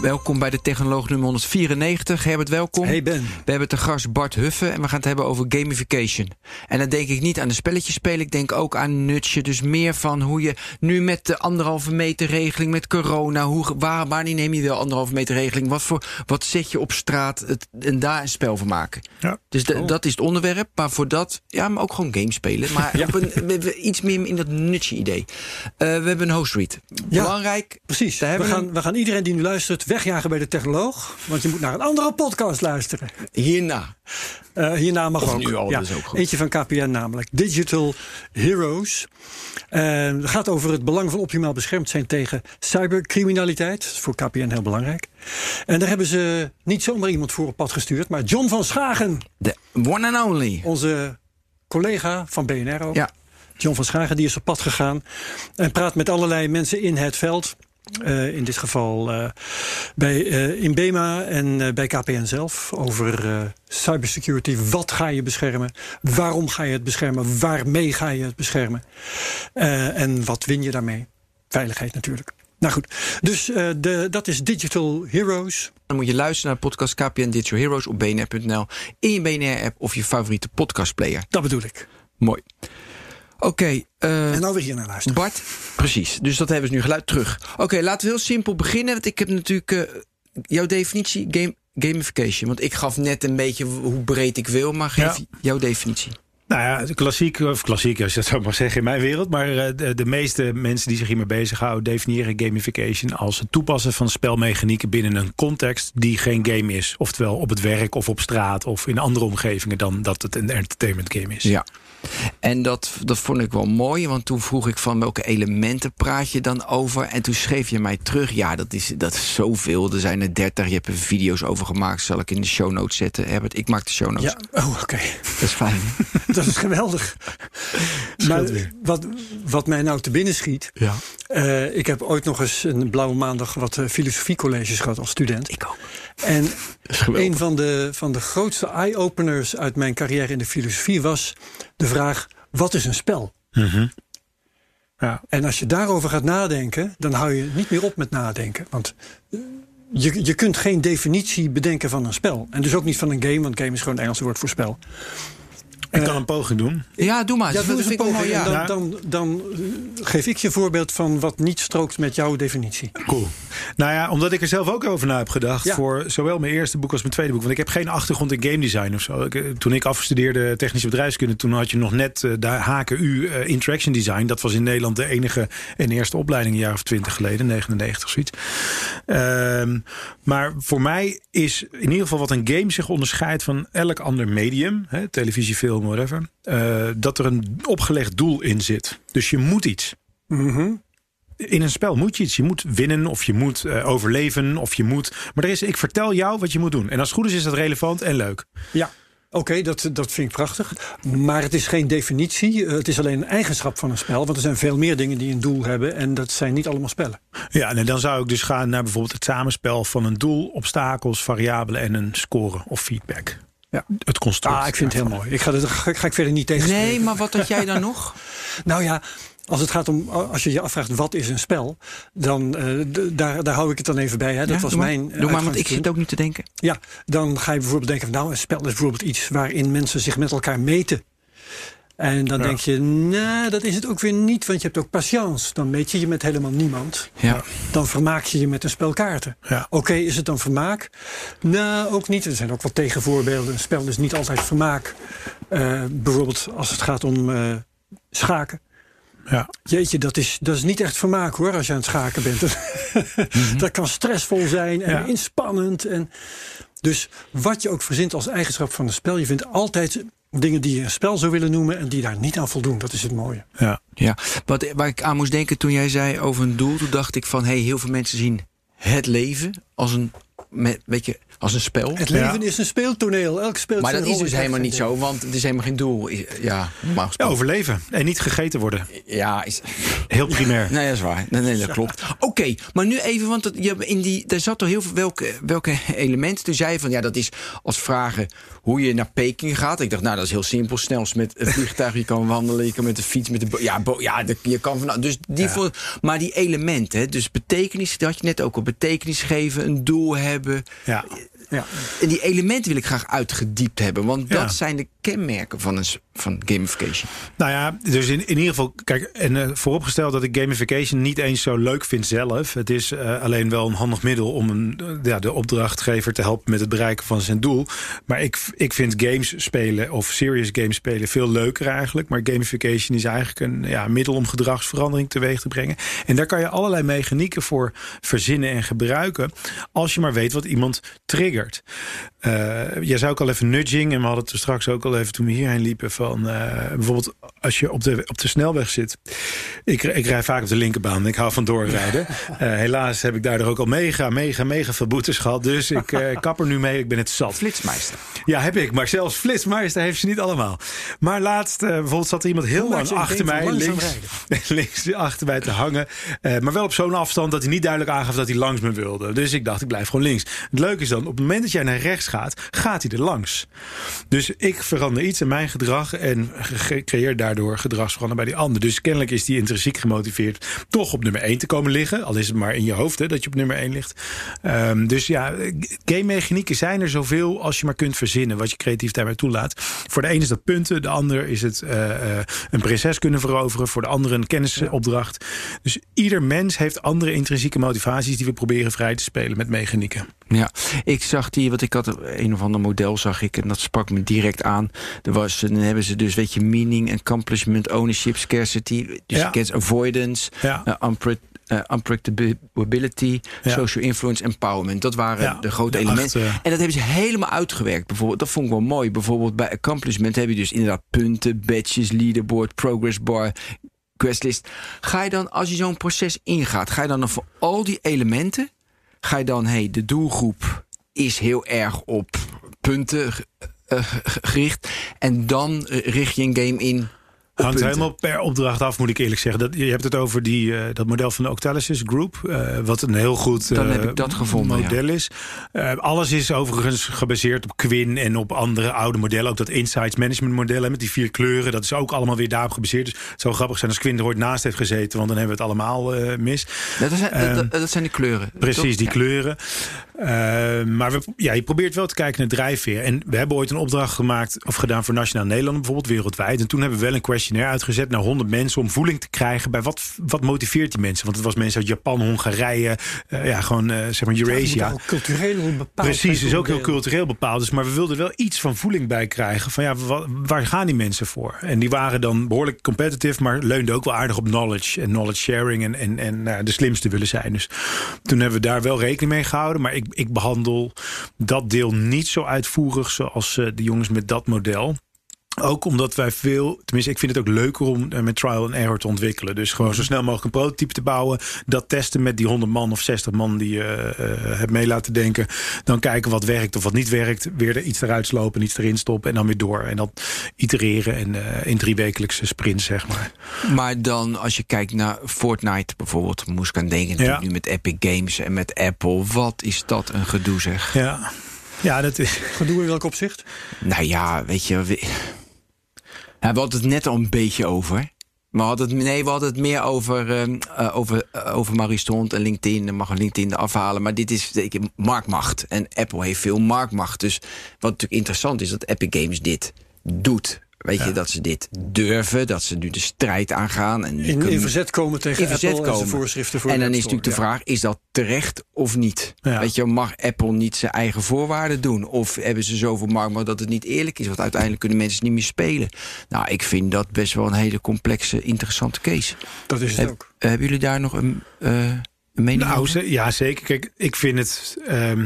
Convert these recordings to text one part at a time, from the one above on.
Welkom bij de Technoloog nummer 194. Herbert, welkom. Hey Ben. We hebben te gast Bart Huffen en we gaan het hebben over gamification. En dan denk ik niet aan de spelletjes spelen, ik denk ook aan nutje. Dus meer van hoe je nu met de anderhalve meter regeling, met corona, hoe, waar, wanneer neem je de anderhalve meter regeling? Wat, voor, wat zet je op straat het, en daar een spel van maken? Ja. Dus de- dat is het onderwerp, maar voor dat, ja, maar ook gewoon games spelen. Maar op een, we- we- iets meer in dat nutje idee. Eh, we hebben een host read. Ja. Belangrijk. Precies. Daar we gaan, we gaan iedereen die nu luistert wegjagen bij de technoloog. Want je moet naar een andere podcast luisteren. Hierna. Eh, hierna mag Of ook. nu al, ja, ook goed. Eentje van KPN namelijk. Digital Heroes. En het gaat over het belang van optimaal beschermd zijn tegen cybercriminaliteit. Voor KPN heel belangrijk. En daar hebben ze niet zomaar iemand voor op pad gestuurd. Maar John van Schagen, De one and only. onze collega van BNR ook. Ja. John van Schagen die is op pad gegaan en praat met allerlei mensen in het veld. Eh, in dit geval eh, bij eh Inbema en eh, bij KPN zelf over cybersecurity. Wat ga je beschermen? Waarom ga je het beschermen? Waarmee ga je het beschermen? En wat win je daarmee? Veiligheid natuurlijk. Nou goed, dus de, dat is Digital Heroes. Dan moet je luisteren naar de podcast KPN Digital Heroes op bnr.nl. In je BNR-app of je favoriete podcastplayer. Dat bedoel ik. Mooi. Oké, eh, En nou weer hier naar luisteren. Bart. Precies, dus dat hebben we nu geluid terug. Oké, laten we heel simpel beginnen. Want ik heb natuurlijk eh, jouw definitie game, gamification. Want ik gaf net een beetje hoe breed ik wil. Maar geef Ja. jouw definitie. Nou ja, klassiek, of klassiek als je dat zou maar zeggen in mijn wereld. Maar eh, de, de meeste mensen die zich hiermee bezighouden definiëren gamification als het toepassen van spelmechanieken binnen een context die geen game is. Oftewel op het werk of op straat of in andere omgevingen dan dat het een entertainment game is. Ja. En dat, dat vond ik wel mooi, want toen vroeg ik van welke elementen praat je dan over? En toen schreef je mij terug, ja, dat is, dat is zoveel. Er zijn er dertig, je hebt er video's over gemaakt. Zal ik in de show notes zetten? Herbert, ik maak de show notes. Ja, oh, oké. Dat is fijn. Dat is geweldig. maar wat, wat mij nou te binnen schiet. Ja. eh, ik heb ooit nog eens een blauwe maandag wat eh, filosofiecolleges gehad als student. Ik ook. En een van de, van de grootste eye-openers uit mijn carrière in de filosofie was de vraag: wat is een spel? Ja. En als je daarover gaat nadenken, dan hou je niet meer op met nadenken. Want eh, je, je kunt geen definitie bedenken van een spel. En dus ook niet van een game, want game is gewoon het Engelse woord voor spel. Ik kan een poging doen. Ja, doe maar. Ja, doe eens een poging. dan, dan, dan geef ik je een voorbeeld van wat niet strookt met jouw definitie. Cool. Nou ja, omdat ik er zelf ook over na heb gedacht. Ja. Voor zowel mijn eerste boek als mijn tweede boek. Want ik heb geen achtergrond in game design of zo. Ik, eh, toen ik afstudeerde technische bedrijfskunde. Toen had je nog net eh, de HKU eh, Interaction Design. Dat was in Nederland de enige en eerste opleiding. Een jaar of twintig geleden. 99 zoiets. Ehm, maar voor mij is in ieder geval wat een game zich onderscheidt van elk ander medium. Hè, televisie, film, whatever. eh, dat er een opgelegd doel in zit. Dus je moet iets in een spel moet je iets. Je moet winnen of je moet eh, overleven of je moet. Maar er is, ik vertel jou wat je moet doen. En als het goed is, is dat relevant en leuk. Ja. Oké, dat, dat vind ik prachtig. Maar het is geen definitie. Eh, Het is alleen een eigenschap van een spel. Want er zijn veel meer dingen die een doel hebben. En dat zijn niet allemaal spellen. Ja, en dan zou ik dus gaan naar bijvoorbeeld het samenspel van een doel, obstakels, variabelen en een score of feedback. Ja. Het construct. Ah, ik vind het heel mooi. Ik ga, dat, ga, ga ik verder niet tegen. Nee, maar wat had jij dan nog? Nou ja, als het gaat om, als je je afvraagt wat is een spel, dan eh, daar, daar hou ik het dan even bij. Hè. Dat Ja, was doe maar. mijn. Doe maar, want ik zit ook niet te denken. Ja, dan ga je bijvoorbeeld denken van nou, een spel is bijvoorbeeld iets waarin mensen zich met elkaar meten. En dan denk je, nou, dat is het ook weer niet, want je hebt ook patience. Dan meet je je met helemaal niemand. Ja. Dan vermaak je je met een spel kaarten. Ja. Oké, is het dan vermaak? Nou, ook niet. Er zijn ook wel tegenvoorbeelden. Een spel is niet altijd vermaak. Eh, bijvoorbeeld als het gaat om eh, schaken. Ja. Jeetje, dat is, dat is niet echt vermaak hoor, als je aan het schaken bent. Dat kan stressvol zijn en Ja. inspannend. En dus wat je ook verzint als eigenschap van een spel, je vindt altijd dingen die je een spel zou willen noemen en die daar niet aan voldoen. Dat is het mooie. Ja. Ja, wat, waar ik aan moest denken toen jij zei over een doel, toen dacht ik van hey, heel veel mensen zien het leven als een met, weet je, als een spel. Het leven Ja. is een speeltoneel. Elk speelt Maar dat is dus helemaal het niet zo, want het is helemaal geen doel. Ja, overleven en niet gegeten worden. Ja, is, Heel primair. Nee, dat is waar. Nee, nee dat klopt. Oké, maar nu even, want dat, je, in die, daar zat toch heel veel welke, welke elementen. Toen zei je van ja, dat is als vragen hoe je naar Peking gaat. Ik dacht, nou, dat is heel simpel. Snelst met een vliegtuig, je kan wandelen, je kan met de fiets, met de. bo- Ja, bo- ja de- je kan van. Dus die voor, maar die elementen, hè, dus betekenis, dat had je net ook al. Betekenis geven, een doel hebben. Ja. Ja. En die elementen wil ik graag uitgediept hebben, want Ja. dat zijn de kenmerken van, een, van gamification. Nou ja, dus in, in ieder geval, kijk, en eh, vooropgesteld dat ik gamification niet eens zo leuk vind zelf. Het is eh, alleen wel een handig middel om een, eh, ja, de opdrachtgever te helpen met het bereiken van zijn doel. Maar ik, ik vind games spelen of serious games spelen veel leuker eigenlijk. Maar gamification is eigenlijk een ja, middel om gedragsverandering teweeg te brengen. En daar kan je allerlei mechanieken voor verzinnen en gebruiken. Als je maar weet wat iemand triggert. Eh jij zei ook al even nudging. En we hadden straks ook al even toen we hierheen liepen. Van eh, bijvoorbeeld als je op de, op de snelweg zit. Ik, ik rij vaak op de linkerbaan. Ik hou van doorrijden. Eh, helaas heb ik daardoor ook al mega, mega, mega veel boetes gehad. Dus ik eh, kap er nu mee. Ik ben het zat. Flitsmeister. Ja, heb ik. Maar zelfs Flitsmeister heeft ze niet allemaal. Maar laatst, eh, bijvoorbeeld zat er iemand heel Hoe lang achter mij, links, links achter mij te hangen. Maar wel op zo'n afstand dat hij niet duidelijk aangaf dat hij langs me wilde. Dus ik dacht, ik blijf gewoon links. Het leuke is dan, op het moment dat jij naar rechts gaat, gaat hij er langs. Dus ik verander iets in mijn gedrag en creëer daardoor gedragsverandering bij die ander. Dus kennelijk is die intrinsiek gemotiveerd toch op nummer 1 te komen liggen. Al is het maar in je hoofd hè, dat je op nummer 1 ligt. Ehm, dus ja, game mechanieken zijn er zoveel als je maar kunt verzinnen. Wat je creatief daarbij toelaat. Voor de een is dat punten. De ander is het eh, eh, een prinses kunnen veroveren. Voor de andere een kennisopdracht. Dus ieder mens heeft andere intrinsieke motivaties die we proberen vrij te spelen met mechanieken. Ja, ik zag die, wat ik had een of ander model zag ik en dat sprak me direct aan. Er was, dan hebben ze dus, weet je, meaning, accomplishment, ownership, scarcity, dus Ja. je kent avoidance, Ja. eh, unpredictability, Ja. social influence, empowerment. Dat waren Ja, de grote de elementen. acht. En dat hebben ze helemaal uitgewerkt. Bijvoorbeeld, dat vond ik wel mooi. Bijvoorbeeld bij accomplishment heb je dus inderdaad punten, badges, leaderboard, progress bar, questlist. Ga je dan, als je zo'n proces ingaat, ga je dan voor al die elementen, ga je dan, hey, de doelgroep is heel erg op punten eh, gericht. En dan richt je een game in. Hangt punten. helemaal per opdracht af, moet ik eerlijk zeggen. Dat, je hebt het over die, eh, dat model van de Octalysis Group. eh, wat een heel goed Dan eh, heb ik dat gevonden, model is. Eh, alles is overigens gebaseerd op Quinn en op andere oude modellen. Ook dat Insights Management model hè, met die vier kleuren. Dat is ook allemaal weer daarop gebaseerd. Dus het zou grappig zijn als Quinn er ooit naast heeft gezeten. Want dan hebben we het allemaal eh, mis. Dat, zijn, dat- Ehm, dat, dat zijn de kleuren. Precies, toch? die Ja. kleuren. Eh, maar we, ja, je probeert wel te kijken naar drijfveer. En we hebben ooit een opdracht gemaakt of gedaan voor Nationaal Nederland, bijvoorbeeld wereldwijd. En toen hebben we wel een questionnaire uitgezet naar 100 mensen om voeling te krijgen bij wat, wat motiveert die mensen. Want het was mensen uit Japan, Hongarije, eh, ja, gewoon eh, zeg maar Eurasia. ook cultureel bepaald. Precies, is ook heel cultureel. bepaald. Dus, maar we wilden wel iets van voeling bij krijgen. Van ja, wa- waar gaan die mensen voor? En die waren dan behoorlijk competitive, maar leunden ook wel aardig op knowledge en knowledge sharing en, en, en nou, de slimste willen zijn. Dus toen hebben we daar wel rekening mee gehouden. Maar ik, ik behandel dat deel niet zo uitvoerig zoals eh, de jongens met dat model. Ook omdat wij veel, tenminste, ik vind het ook leuker om eh, met trial and error te ontwikkelen. Dus gewoon zo snel mogelijk een prototype te bouwen. Dat testen met die 100 man of 60 man die je eh, hebt mee laten denken. Dan kijken wat werkt of wat niet werkt. Weer er iets eruit slopen, iets erin stoppen en dan weer door. En dan itereren en eh, in drie wekelijkse sprints, zeg maar. Maar dan, als je kijkt naar Fortnite bijvoorbeeld, moest ik aan denken Ja. nu met Epic Games en met Apple. Wat is dat een gedoe zeg. Ja, ja dat is. Gedoe in welk opzicht? Nou ja, weet je. We, ja, we hadden het net al een beetje over. Maar het, nee, we hadden het meer over, eh, over, eh, over Marie Stond en LinkedIn. Dan mag LinkedIn afhalen. Maar dit is ik, marktmacht. En Apple heeft veel marktmacht. Dus wat natuurlijk interessant is, dat Epic Games dit doet. Weet je, dat ze dit durven. Dat ze nu de strijd aangaan. En In, verzet komen tegen in verzet Apple en komen. zijn voorschriften voor en dan is natuurlijk de vraag, is dat terecht of niet? Ja. Weet je, mag Apple niet zijn eigen voorwaarden doen? Of hebben ze zoveel markt dat het niet eerlijk is? Want uiteindelijk kunnen mensen niet meer spelen. Nou, ik vind dat best wel een hele complexe, interessante case. Dat is het Heb- ook. hebben jullie daar nog een, eh, een mening Nou, over? ja, zeker. Kijk, ik vind het. ehm,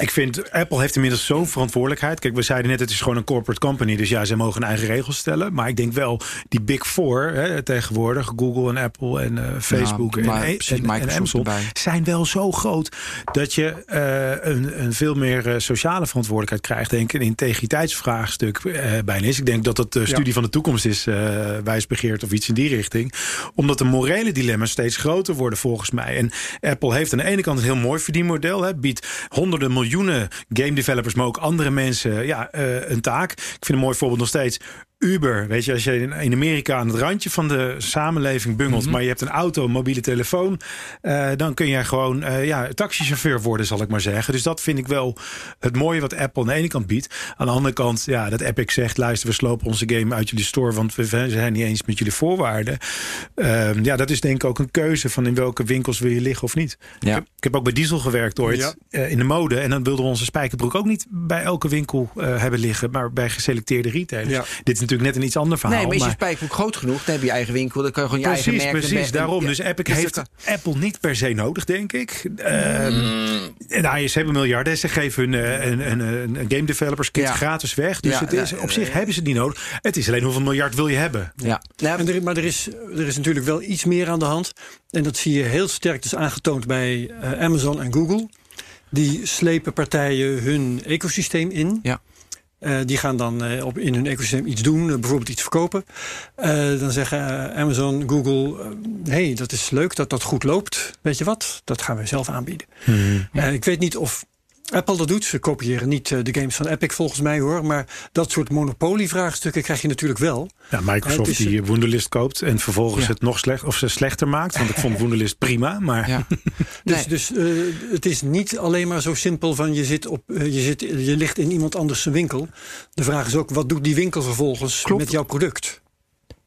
Ik vind, Apple heeft inmiddels zo'n verantwoordelijkheid. Kijk, we zeiden net, het is gewoon een corporate company. Dus ja, zij mogen eigen regels stellen. Maar ik denk wel, die big four hè, tegenwoordig... Google en Apple en uh, Facebook Ja, maar en, en, en Microsoft Amazon... erbij. zijn wel zo groot dat je eh, een, een veel meer eh, sociale verantwoordelijkheid krijgt. Denk ik, een integriteitsvraagstuk eh, bijna is. Ik denk dat het de studie van de toekomst is, eh wijsbegeerd of iets in die richting. Omdat de morele dilemma's steeds groter worden volgens mij. En Apple heeft aan de ene kant een heel mooi verdienmodel. Hè, biedt honderden miljoenen game developers, maar ook andere mensen ja, eh, een taak. Ik vind een mooi voorbeeld nog steeds. Uber, weet je, als je in Amerika aan het randje van de samenleving bungelt, maar je hebt een auto, een mobiele telefoon, eh, dan kun je gewoon eh, ja, taxichauffeur worden, zal ik maar zeggen. Dus dat vind ik wel het mooie wat Apple aan de ene kant biedt. Aan de andere kant, ja, dat Epic zegt, luister, we slopen onze game uit jullie store, want we zijn niet eens met jullie voorwaarden. Ehm, ja, dat is denk ik ook een keuze van in welke winkels wil je liggen of niet. Ja. Ik, heb, ik heb ook bij Diesel gewerkt ooit Ja. eh, in de mode en dan wilden we onze spijkerbroek ook niet bij elke winkel hebben liggen, maar bij geselecteerde retailers. Ja. Dit is natuurlijk net een iets ander verhaal. Nee, maar is je spijkerbroek groot genoeg, dan heb je je eigen winkel. Dan kan je gewoon je Precies, eigen merk... precies. en- Daarom. ja, Dus Epic dus heeft Apple niet per se nodig, denk ik. Ehm Mm. nou, ze hebben miljarden. Ze geven hun een, een, een, een game developers kit Ja. gratis weg. Dus Ja, het is, op zich hebben ze het niet nodig. Het is alleen hoeveel miljard wil je hebben. Ja. Nou, En er, maar er is, er is natuurlijk wel iets meer aan de hand. En dat zie je heel sterk dus aangetoond bij eh, Amazon en Google. Die slepen partijen hun ecosysteem in. Ja. Eh, die gaan dan eh, op, in hun ecosysteem iets doen, eh, bijvoorbeeld iets verkopen. Dan zeggen Amazon, Google, hé, hey, dat is leuk dat dat goed loopt. Weet je wat, dat gaan we zelf aanbieden. Eh, ik weet niet of Apple dat doet. Ze kopiëren niet eh, de games van Epic volgens mij hoor. Maar dat soort monopolievraagstukken krijg je natuurlijk wel. Ja, Microsoft is- die Wunderlist koopt en vervolgens Ja. het nog slecht of ze slechter maakt. Want ik vond Wunderlist prima, maar ja. Dus, Nee. dus eh, het is niet alleen maar zo simpel van je, zit op, eh, je, zit, je ligt in iemand anders zijn winkel. De vraag is ook, wat doet die winkel vervolgens Klopt. met jouw product?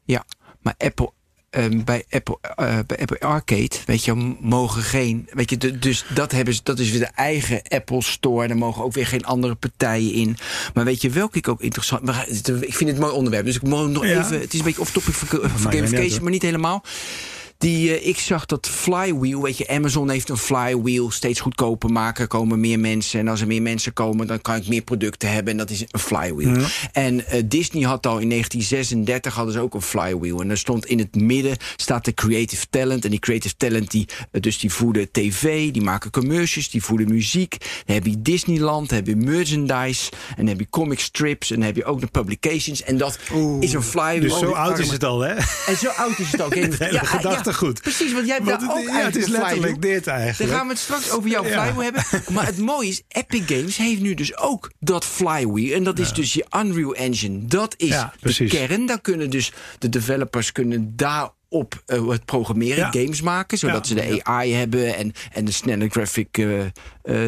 Ja, maar Apple. Ehm, bij, Apple, eh, bij Apple Arcade, weet je, mogen geen. Weet je, de- dus dat, hebben ze, dat is weer de eigen Apple Store. Daar mogen ook weer geen andere partijen in. Maar weet je welke ik ook interessant. Maar, ik vind het een mooi onderwerp. Dus ik moet nog Ja. even. Het is een beetje off-topic voor, voor gamification, maar niet helemaal. Die, eh, ik zag dat flywheel, weet je, Amazon heeft een flywheel steeds goedkoper maken. Komen meer mensen en als er meer mensen komen, dan kan ik meer producten hebben. En dat is een flywheel. En eh, Disney had al in 1936 hadden ze ook een flywheel. En er stond in het midden staat de creative talent. En die creative talent die, eh, dus die voeden tv, die maken commercials, die voeden muziek. Dan heb je Disneyland, dan heb je merchandise, en dan heb je comic strips, en dan heb je ook de publications. En dat is een flywheel. dus zo Oh, oud is het al, hè? en zo oud is het ook. Het gedachtegoed. precies, want jij hebt Want daar het- ook ja, het is letterlijk dit eigenlijk. Dan gaan we het straks over jouw Ja. flywheel hebben. Maar het mooie is, Epic Games heeft nu dus ook dat flywheel. En dat is dus je Unreal Engine. Dat is de kern. Daar kunnen dus de developers kunnen daarop eh, het programmeren, Ja. games maken. Zodat Ja. ze de AI hebben en, en de snelle graphic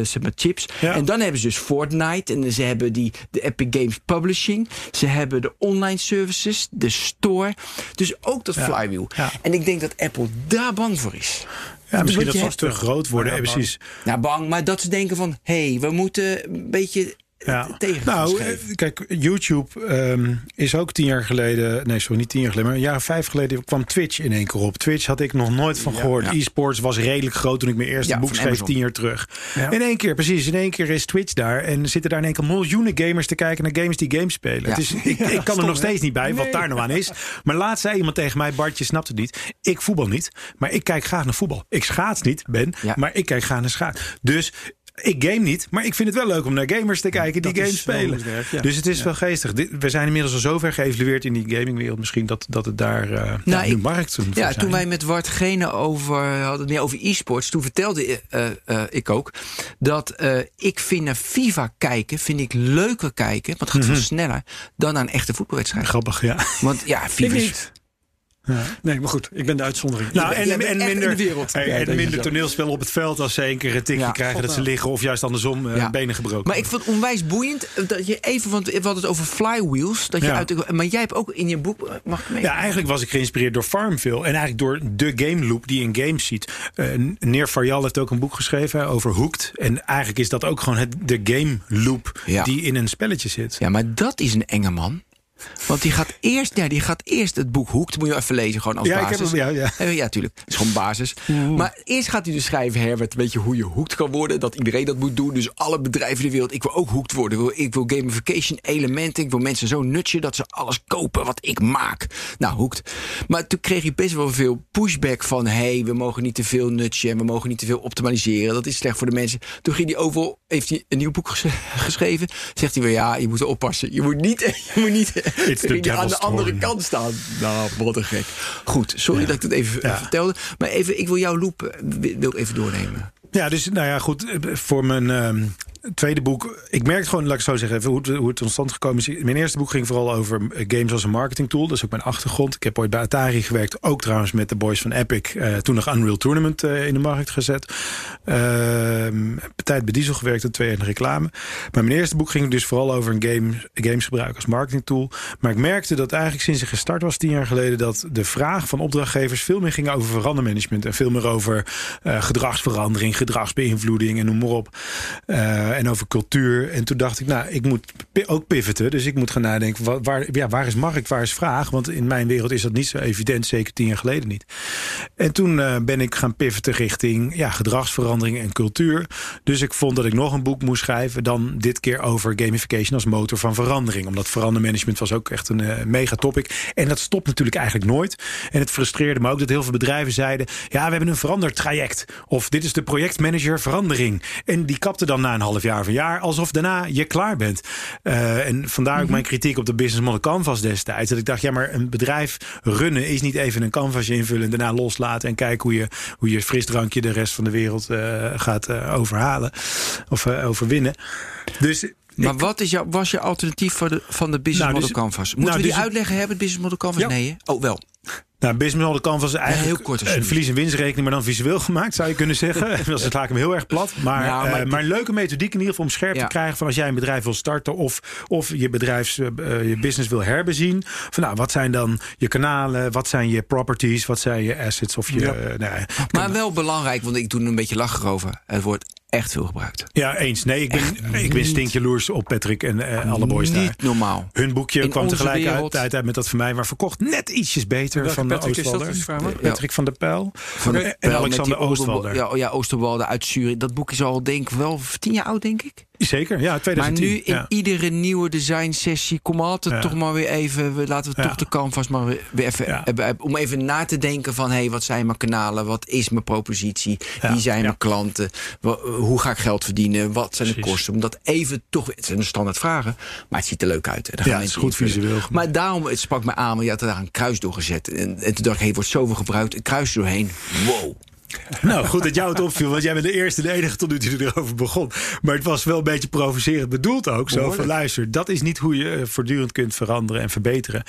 zeg maar chips. Ja. En dan hebben ze dus Fortnite. En ze hebben die, de Epic Games Publishing. Ze hebben de online services, de store. Dus ook dat flywheel. Ja. En ik denk dat Apple daar bang voor is. Ja, misschien dat ze te groot worden. Ja, precies. Nou, bang, maar dat ze denken van... hé, hey, we moeten een beetje Ja. tegen Nou, eh, kijk, YouTube ehm, is ook tien jaar geleden... Nee, sorry, niet tien jaar geleden, maar een jaar of vijf geleden kwam Twitch in één keer op. Twitch had ik nog nooit van gehoord. Ja. E-sports was redelijk groot toen ik mijn eerste Ja, boek schreef tien jaar terug. In één keer, precies. In één keer is Twitch daar. En zitten daar in één keer miljoenen gamers te kijken naar games die games spelen. Het is, ik, ik kan er nog steeds niet bij wat daar nou aan is. Maar laatst zei iemand tegen mij, Bart, je snapt het niet. Ik voetbal niet, maar ik kijk graag naar voetbal. Ik schaats niet, Ben, maar ik kijk graag naar schaats. Dus... Ik game niet, maar ik vind het wel leuk om naar gamers te kijken die Dat games spelen. ja. Dus het is wel geestig. We zijn inmiddels al zo ver geëvalueerd in die gamingwereld. Misschien dat, dat het daar uh, ja, nu ik- markt voor Ja, zijn. toen wij met Wart Gene over hadden, meer over e-sports, toen vertelde eh, eh, ik ook dat eh, ik vind naar FIFA kijken, vind ik leuker kijken, want het gaat veel sneller dan naar een echte voetbalwedstrijd. Grappig, ja. Want ja, FIFA is Nee, maar goed, ik ben de uitzondering. Nou, en, en minder, in de wereld. hey, Ja, en minder toneelspel op het veld als ze één keer een tikje Ja, krijgen dat ze liggen. Of juist andersom eh, Ja. benen gebroken. Maar ik vond het onwijs boeiend eh, dat je even, want we hadden het over flywheels, dat je uit, maar jij hebt ook in je boek, eh, mag ik mee? Ja, eigenlijk was ik geïnspireerd door Farmville. En eigenlijk door de game loop die in games ziet. Eh Neer Faryal heeft ook een boek geschreven over Hooked. En eigenlijk is dat ook gewoon het, de game loop die in een spelletje zit. Ja, maar dat is een enge man. Want die gaat eerst, ja, die gaat eerst het boek Hoekt. Moet je even lezen, gewoon als Ja, ik heb basis. hem, ja, ja. Eh, ja, tuurlijk. Is gewoon basis. Maar eerst gaat hij dus schrijven, Herbert, weet je, hoe je hoekt kan worden. Dat iedereen dat moet doen. Dus alle bedrijven in de wereld. Ik wil ook hoekt worden. Ik wil, ik wil gamification elementen. Ik wil mensen zo nutchen dat ze alles kopen wat ik maak. Nou, hoekt. Maar toen kreeg hij best wel veel pushback van... hé, hey, we mogen niet te veel nutchen en we mogen niet te veel optimaliseren. Dat is slecht voor de mensen. Toen ging hij overal, heeft hij een nieuw boek ges- geschreven. Zegt hij weer, ja, je moet oppassen. Je moet niet, je moet niet aan de andere kant staan. Nou, wat een gek. Goed, sorry dat ik het even eh, Ja. vertelde. Maar even, ik wil jouw loop eh, wil ik even doornemen. Ja, dus nou ja, goed. eh, Voor mijn ehm, tweede boek. Ik merkte gewoon, laat ik zo zeggen, even hoe het, hoe het tot stand gekomen is. Mijn eerste boek ging vooral over eh, games als een marketing tool. Dat is ook mijn achtergrond. Ik heb ooit bij Atari gewerkt. Ook trouwens met de boys van Epic. eh, toen nog Unreal Tournament eh, in de markt gezet. Een tijd bij Diesel gewerkt en twee jaar in de reclame. Maar mijn eerste boek ging dus vooral over een game, games gebruiken als marketing tool. Maar ik merkte dat eigenlijk sinds ik gestart was tien jaar geleden... dat de vraag van opdrachtgevers veel meer ging over verandermanagement. En veel meer over gedragsverandering, gedragsbeïnvloeding en noem maar op. En over cultuur. En toen dacht ik, nou, ik moet ook pivoten. Dus ik moet gaan nadenken, wa- waar, ja, waar is markt, waar is vraag? Want in mijn wereld is dat niet zo evident, zeker tien jaar geleden niet. En toen eh, ben ik gaan pivoten richting ja, gedragsverandering en cultuur. Dus ik vond dat ik nog een boek moest schrijven. Dan dit keer over gamification als motor van verandering. Omdat verandermanagement was ook echt een eh, mega topic. En dat stopt natuurlijk eigenlijk nooit. En het frustreerde me ook dat heel veel bedrijven zeiden... ja, we hebben een verandertraject. Of dit is de projectmanager verandering. En die kapte dan na een half jaar of een jaar... alsof daarna je klaar bent. Eh, en vandaar ook mijn kritiek op de business model canvas destijds. Dat ik dacht, ja, maar een bedrijf runnen is niet even een canvasje invullen... en daarna loslaten en kijken hoe je, hoe je frisdrankje de rest van de wereld eh, gaat eh, overhalen. Of eh, overwinnen. Dus... Maar ik- wat is jouw, was je alternatief voor de, van de Business Nou, Model dus- Canvas? Moeten nou, we die dus- uitleggen hebben, het Business Model Canvas? Ja. Nee, hè? Oh, wel. Nou, business model canvas is eigenlijk heel kort een verlies- en winstrekening, maar dan visueel gemaakt, zou je kunnen zeggen. Dat is hem heel erg plat. Maar, Ja, maar een leuke methodiek in ieder geval om scherp Ja. te krijgen van als jij een bedrijf wil starten of, of je bedrijfs, eh, eh, je business wil herbezien. Van nou, wat zijn dan je kanalen, wat zijn je properties, wat zijn je assets of je. Eh, nou, Maar wel belangrijk, want ik doe er een beetje lachen over. Het wordt echt veel gebruikt. ja, eens. Nee, ik ben, ik ben stinkjaloers op Patrick en eh, alle boys daar. Niet normaal. Hun boekje In kwam tegelijkertijd uit, uit met dat van mij, maar verkocht net ietsjes beter Welke van de Patrick is dat, Oostwalder. mag? Ja. Patrick van der Pijl Van de en Pijl Alexander Oostwalder. Ja, ja, Oosterwalder uit Zurich. Dat boek is al, denk ik, wel tien jaar oud, denk ik. Zeker, ja, Maar 2010. nu in ja. iedere nieuwe design sessie, kom altijd Ja. toch maar weer even, laten we Ja. toch de canvas maar weer, even, Ja. hebben, om even na te denken van, hé, hey, wat zijn mijn kanalen, wat is mijn propositie, wie zijn mijn klanten, hoe ga ik geld verdienen, wat zijn de kosten, om dat even toch, het zijn standaard vragen, maar het ziet er leuk uit. Hè. Daar gaan Ja, het is goed visueel. Maar daarom, het sprak me aan, want je had er daar een kruis door gezet. En, en toen dacht ik, hé, hey, wordt zoveel gebruikt, een kruis doorheen, wow. Nou, goed dat jou het opviel, want jij bent de eerste en de enige tot nu toe die erover begon. Maar het was wel een beetje provocerend bedoeld ook. Zo van, luister, dat is niet hoe je eh, voortdurend kunt veranderen en verbeteren.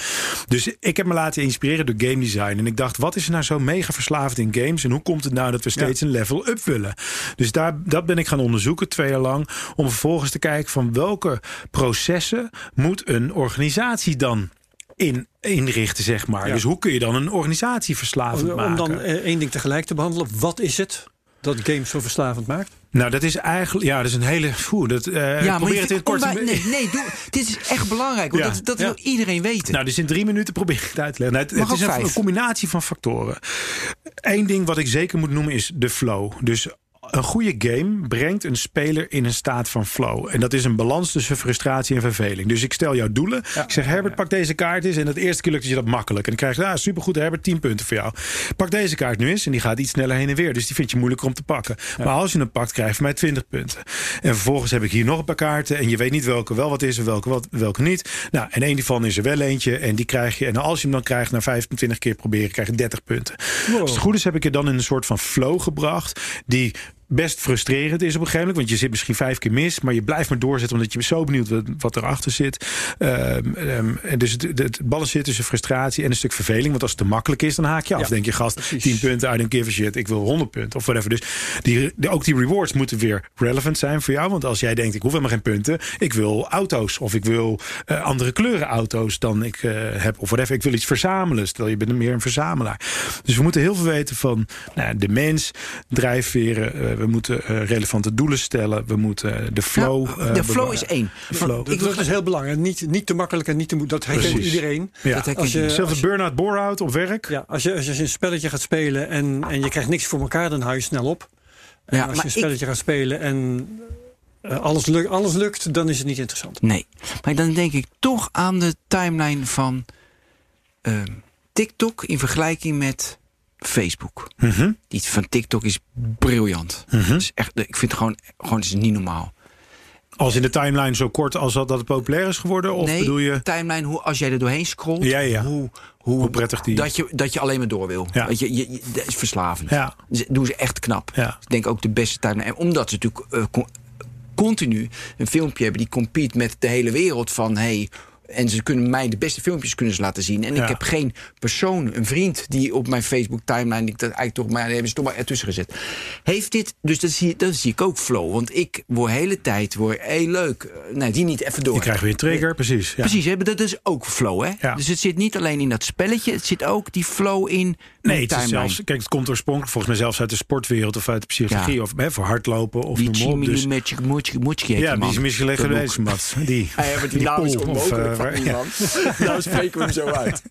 Dus ik heb me laten inspireren door game design. En ik dacht, wat is er nou zo mega verslavend in games? En hoe komt het nou dat we steeds een level up willen? Dus daar, dat ben ik gaan onderzoeken, twee jaar lang. Om vervolgens te kijken van welke processen moet een organisatie dan in, inrichten, zeg maar. Ja. Dus hoe kun je dan een organisatie verslavend Om, maken? om dan eh, één ding tegelijk te behandelen. Wat is het dat games zo verslavend maakt? Nou, dat is eigenlijk. Ja, dat is een hele. Dat, eh Ja, probeer het in het kort te nee, nee, doe, dit is echt belangrijk, want Ja, dat, dat ja. wil iedereen weten. Nou, dus in drie minuten probeer ik het uit te leggen. Nou, het is een, een combinatie van factoren. Eén ding wat ik zeker moet noemen is de flow. Dus een goede game brengt een speler in een staat van flow. En dat is een balans tussen frustratie en verveling. Dus ik stel jou doelen. ik zeg, Herbert, pak deze kaart eens. En dat eerste keer lukt je dat makkelijk. En dan krijg je, ah, supergoed, Herbert, 10 punten voor jou. Pak deze kaart nu eens. En die gaat iets sneller heen en weer. Dus die vind je moeilijker om te pakken. Maar als je hem pakt, krijg je van mij 20 punten. En vervolgens heb ik hier nog een paar kaarten. En je weet niet welke wel wat is en welke, wat, welke niet. Nou, en één daarvan is er wel eentje. En die krijg je. En als je hem dan krijgt, na 25 keer proberen, krijg je 30 punten. Als het goed is, heb ik je dan in een soort van flow gebracht. Die best frustrerend is op een gegeven moment. Want je zit misschien vijf keer mis, maar je blijft maar doorzetten omdat je zo benieuwd wat, wat erachter zit. Ehm, ehm, en dus het, het, het balans zit tussen frustratie en een stuk verveling. Want als het te makkelijk is, dan haak je af. Ja, denk je, gast, precies. 10 punten, I don't give a shit. Ik wil 100 punten of whatever. Dus die, ook die rewards moeten weer relevant zijn voor jou. Want als jij denkt, ik hoef helemaal geen punten. Ik wil auto's of ik wil eh, andere kleuren auto's dan ik eh, heb. Of whatever. Ik wil iets verzamelen. Stel, je bent meer een verzamelaar. Dus we moeten heel veel weten van nou, de mens, drijfveren, eh, we moeten eh, relevante doelen stellen. We moeten de flow. Nou, eh, de flow is één. De flow. Dat, dat is heel belangrijk. Niet, niet te makkelijk en niet te moeilijk. Dat herkent Precies. iedereen. Ja. Dat Als je-. Zelfs een burn-out bore-out op werk. Ja, als je, als je een spelletje gaat spelen en, en je krijgt niks voor elkaar, dan hou je snel op. En Ja, als je een ik- spelletje gaat spelen en eh, alles, lukt, alles lukt, dan is het niet interessant. Nee. Maar dan denk ik toch aan de timeline van ehm, TikTok in vergelijking met Facebook. Mhm, Die van TikTok is briljant. mhm. Dat is echt, ik vind het gewoon, gewoon is niet normaal. Als in de timeline zo kort als dat, dat het populair is geworden? Of nee, bedoel je timeline, hoe, als jij er doorheen scrolt, Ja, ja. Hoe, hoe, hoe prettig die... dat, je, dat je alleen maar door wil. Ja. Weet je, je, je- dat is verslavend. Ja, Dat doen ze echt knap. ja. Ik denk ook de beste timeline. En omdat ze natuurlijk eh, con- continu een filmpje hebben die compete met de hele wereld van hey. En ze kunnen mij de beste filmpjes kunnen ze laten zien. En Ja. ik heb geen persoon, een vriend die op mijn Facebook timeline, die ik dat eigenlijk toch maar hebben ze toch maar ertussen gezet. Heeft dit, dus dat zie, dat zie ik ook flow. Want ik word de hele tijd, word, hey leuk, eh, nee, die niet even door. Je krijgt weer een trigger, precies. Ja. Precies, hè, dat is ook flow. Hè? Ja. Dus het zit niet alleen in dat spelletje, het zit ook die flow in Nee, het is timeline. zelfs, kijk, het komt oorspronkelijk volgens mij zelfs uit de sportwereld of uit de psychologie. Ja. Of hè, voor hardlopen of die noem maar op. Dus, ja, die is misschien Dat geweest. Mats. Die, Hij heeft die naam is onmogelijk van eh, die ja. man. nou spreken we hem zo uit.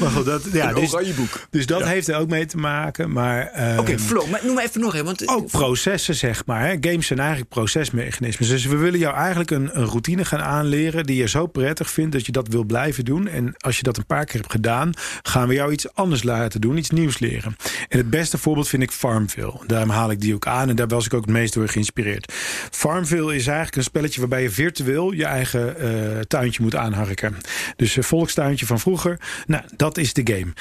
Maar goed, dat, ja, Een dus, boek. dus dat heeft er ook mee te maken. Maar ehm, Oké, flow. Maar noem maar even nog even. Want ook processen, zeg maar. Hè. Games zijn eigenlijk procesmechanismen. Dus we willen jou eigenlijk een, een routine gaan aanleren... die je zo prettig vindt dat je dat wil blijven doen. En als je dat een paar keer hebt gedaan... gaan we jou iets anders laten doen, iets nieuws leren. En het beste voorbeeld vind ik Farmville. Daarom haal ik die ook aan en daar was ik ook het meest door geïnspireerd. Farmville is eigenlijk een spelletje waarbij je virtueel... je eigen eh, tuintje moet aanharken. Dus een volkstuintje van vroeger. Nou, dat is de game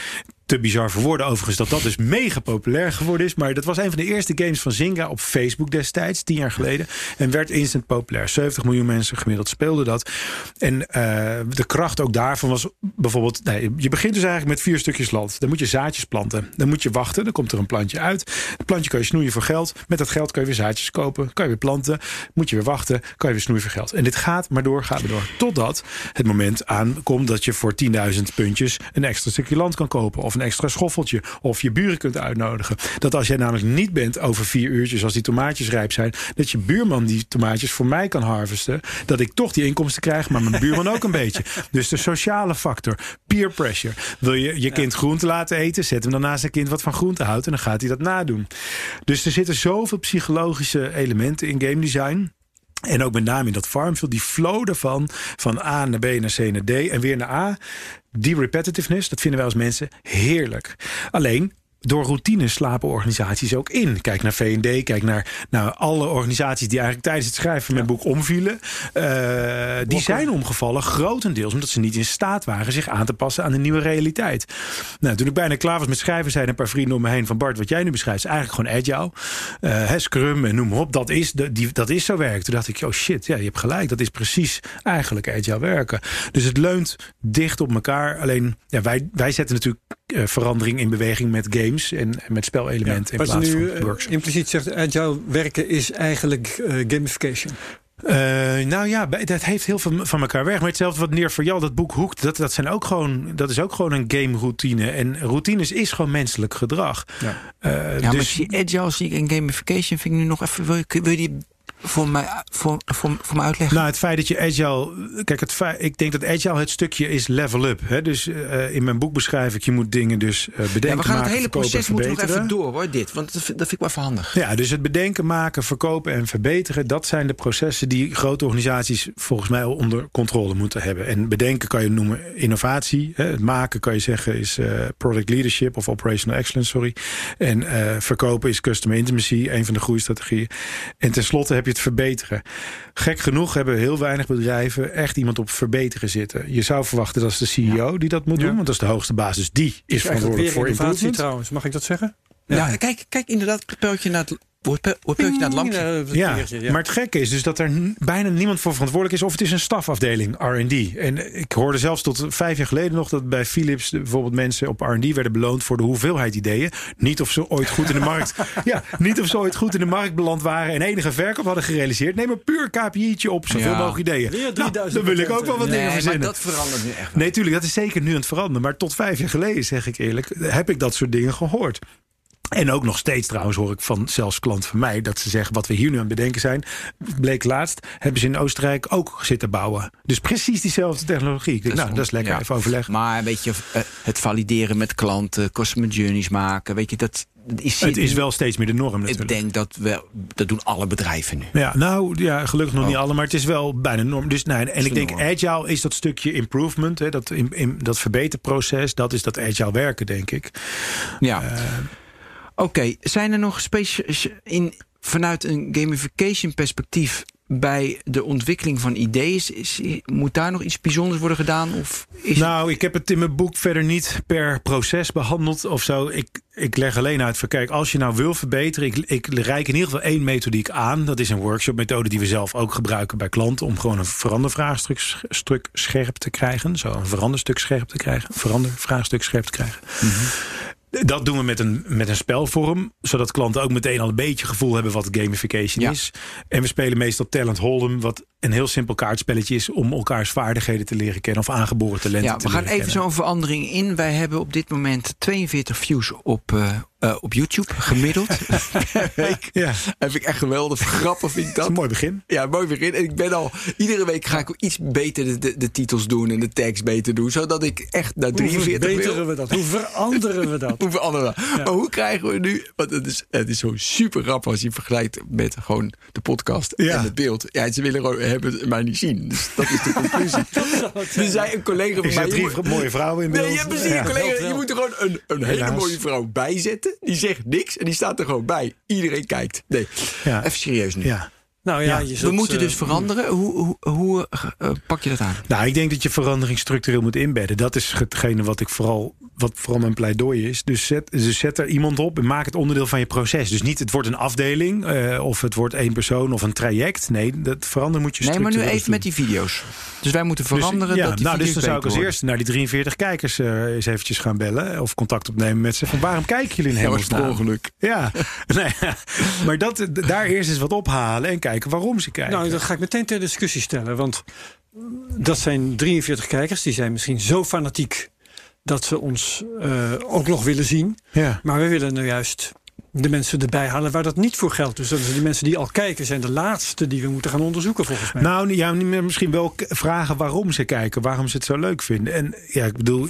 te bizar voor woorden overigens dat dat dus mega populair geworden is. Maar dat was een van de eerste games van Zynga op Facebook destijds, tien jaar geleden. En werd instant populair. 70 miljoen mensen gemiddeld speelden dat. En eh, de kracht ook daarvan was bijvoorbeeld... Nee, je begint dus eigenlijk met vier stukjes land. Dan moet je zaadjes planten. Dan moet je wachten. Dan komt er een plantje uit. Het plantje kan je snoeien voor geld. Met dat geld kan je weer zaadjes kopen. Kan je weer planten. Moet je weer wachten. Kan je weer snoeien voor geld. En dit gaat maar door, gaat maar door. Totdat het moment aankomt dat je voor 10.000 puntjes... een extra stukje land kan kopen. Of een extra schoffeltje. Of je buren kunt uitnodigen. Dat als jij namelijk niet bent over vier uurtjes... als die tomaatjes rijp zijn... dat je buurman die tomaatjes voor mij kan harvesten. Dat ik toch die inkomsten krijg, maar mijn buurman ook een beetje. Dus de sociale factor. Peer pressure. Wil je je kind groente laten eten? Zet hem dan naast een kind wat van groente houdt... en dan gaat hij dat nadoen. Dus er zitten zoveel psychologische elementen in game design... En ook met name in dat Farmville, die flow ervan, van A naar B naar C naar D en weer naar A. Die repetitiveness, dat vinden wij als mensen heerlijk. Alleen, door routine slapen organisaties ook in. Kijk naar V&D, kijk naar, naar alle organisaties die eigenlijk tijdens het schrijven van mijn boek omvielen. Eh, die zijn omgevallen grotendeels omdat ze niet in staat waren zich aan te passen aan de nieuwe realiteit. Nou, toen ik bijna klaar was met schrijven, zeiden een paar vrienden om me heen van Bart, wat jij nu beschrijft, is eigenlijk gewoon agile. Eh, Scrum en noem maar op, dat is, de, die, dat is zo werk. Toen dacht ik, oh shit, ja, je hebt gelijk. Dat is precies eigenlijk agile werken. Dus het leunt dicht op elkaar. Alleen, ja, wij, wij zetten natuurlijk eh, verandering in beweging met games en, en met spelelementen in plaats nu van eh, workshops. impliciet zegt, agile werken is eigenlijk eh, gamification. Eh, nou ja, dat heeft heel veel van elkaar weg. Maar hetzelfde wat Neer voor jou, dat boek Hoekt, dat, dat, zijn ook gewoon, dat is ook gewoon een game routine. En routines is gewoon menselijk gedrag. Ja. Eh, Ja, maar dus, zie agile zie ik en gamification vind ik nu nog even. Wil je, wil je die voor mij, voor, voor, voor mij uitleggen? Nou, het feit dat je agile. Kijk, het feit, ik denk dat agile het stukje is level up. Hè? Dus eh, in mijn boek beschrijf ik, je moet dingen dus eh, bedenken. ja, we gaan maken, het hele proces moeten nog even door hoor, dit. Want dat, vind- dat vind ik wel even handig. Ja, dus het bedenken, maken, verkopen en verbeteren, dat zijn de processen die grote organisaties volgens mij al onder controle moeten hebben. En bedenken kan je noemen innovatie. Hè? Het maken kan je zeggen is eh, product leadership of operational excellence, sorry. En verkopen is customer intimacy, een van de groeistrategieën. En tenslotte heb je het verbeteren. Gek genoeg hebben heel weinig bedrijven echt iemand op verbeteren zitten. Je zou verwachten dat is de CEO die dat moet Ja. doen, want dat is de hoogste basis. Die is verantwoordelijk voor innovatie trouwens, mag ik dat zeggen? Ja. kijk, kijk inderdaad, peultje naar het, naar het lampje. Ja, dat Ja, ja. maar het gekke is dus dat er bijna niemand voor verantwoordelijk is. Of het is een stafafdeling R&D. En ik hoorde zelfs tot vijf jaar geleden nog dat bij Philips bijvoorbeeld mensen op R&D werden beloond voor de hoeveelheid ideeën. Niet of ze ooit goed in de markt, ja, niet of ze ooit goed in de markt beland waren en enige verkoop hadden gerealiseerd. Nee, maar puur KPI'tje op zoveel Ja. mogelijk ideeën. Weer Nou, 3000 dan wil ik ook wel wat nee, dingen maar verzinnen. dat verandert nu echt wel. Nee, tuurlijk, dat is zeker nu aan het veranderen. Maar tot vijf jaar geleden, zeg ik eerlijk, heb ik dat soort dingen gehoord. En ook nog steeds trouwens hoor ik van zelfs klanten van mij... dat ze zeggen wat we hier nu aan het bedenken zijn... bleek laatst, hebben ze in Oostenrijk ook zitten bouwen. Dus precies diezelfde technologie. Ik denk, nou, dat is lekker, Ja. even overleggen. Maar weet je, eh, het valideren met klanten, customer journeys maken, weet je, dat, is. het is wel steeds meer de norm Ik natuurlijk. denk dat we, dat doen alle bedrijven nu. Ja, nou ja, gelukkig nog Oh. niet alle, maar het is wel bijna norm. Dus, nee, en ik denk norm. agile is dat stukje improvement, hè, dat, in, in, dat verbeterproces, dat is dat agile werken, denk ik. Ja. Eh, Oké, zijn er nog in vanuit een gamification perspectief bij de ontwikkeling van ideeën, is- is- moet daar nog iets bijzonders worden gedaan? Of is nou, ik heb het in mijn boek verder niet per proces behandeld of zo. Ik, ik leg alleen uit van kijk, als je nou wil verbeteren, ik, ik reik in ieder geval één methodiek aan. Dat is een workshop methode die we zelf ook gebruiken bij klanten om gewoon een verandervraagstuk stuk scherp te krijgen. Zo een veranderstuk scherp te krijgen. Verandervraagstuk scherp te krijgen. Dat doen we met een, met een spelvorm, zodat klanten ook meteen al een beetje gevoel hebben wat gamification Ja. is. En we spelen meestal Talent Hold'em, wat een heel simpel kaartspelletje is om elkaars vaardigheden te leren kennen of aangeboren talenten ja, te we gaan leren even kennen. zo'n verandering in. Wij hebben op dit moment 42 views op, eh, eh, op YouTube gemiddeld. per week. Ja, vind ik echt geweldig. Grappig vind ik dat een mooi begin. Ja, mooi begin. En ik ben al, iedere week ga ik iets beter de, de, de titels doen en de tekst beter doen. Zodat ik echt naar Hoe 43 wil. verbeteren we dat? Hoe veranderen we dat? Hoe veranderen we? Maar hoe krijgen we nu... Want het is, het is zo super grappig als je vergelijkt met gewoon de podcast Ja. en het beeld. Ja, ze willen gewoon hebben mij niet zien. Dus dat is de conclusie. er zei een collega van mij... drie mooie vrouwen in beeld. Nee, precies een collega. Je moet er gewoon een, een hele mooie vrouw bijzetten. Die zegt niks en die staat er gewoon bij. Iedereen kijkt. Nee, Ja. even serieus nu. Ja. Nou ja, Ja, je We zult, moeten eh, dus veranderen. Hoe, hoe, hoe eh, pak je dat aan? Nou, ik denk dat je verandering structureel moet inbedden. Dat is hetgene wat ik vooral, wat vooral mijn pleidooi is. Dus zet, dus zet er iemand op en maak het onderdeel van je proces. Dus niet het wordt een afdeling eh, of het wordt één persoon of een traject. Nee, dat veranderen moet je Nee, maar nu even met die video's. Dus wij moeten Dus, veranderen ja, dat die nou, dus dan zou ik als eerste naar die 43 kijkers eh, eens eventjes gaan bellen. Of contact opnemen met ze. Van waarom kijken jullie in worden. Ja, ongeluk. Ja, nee, maar dat, daar eerst eens wat ophalen en kijken waarom ze kijken. Nou, dat ga ik meteen ter discussie stellen. Want dat zijn 43 kijkers. Die zijn misschien zo fanatiek dat ze ons eh, ook nog willen zien. ja. Maar we willen nou juist de mensen erbij halen waar dat niet voor geldt. Dus dat is die mensen die al kijken zijn de laatste die we moeten gaan onderzoeken volgens mij. Nou, ja, misschien wel vragen waarom ze kijken, waarom ze het zo leuk vinden. En ja, ik bedoel,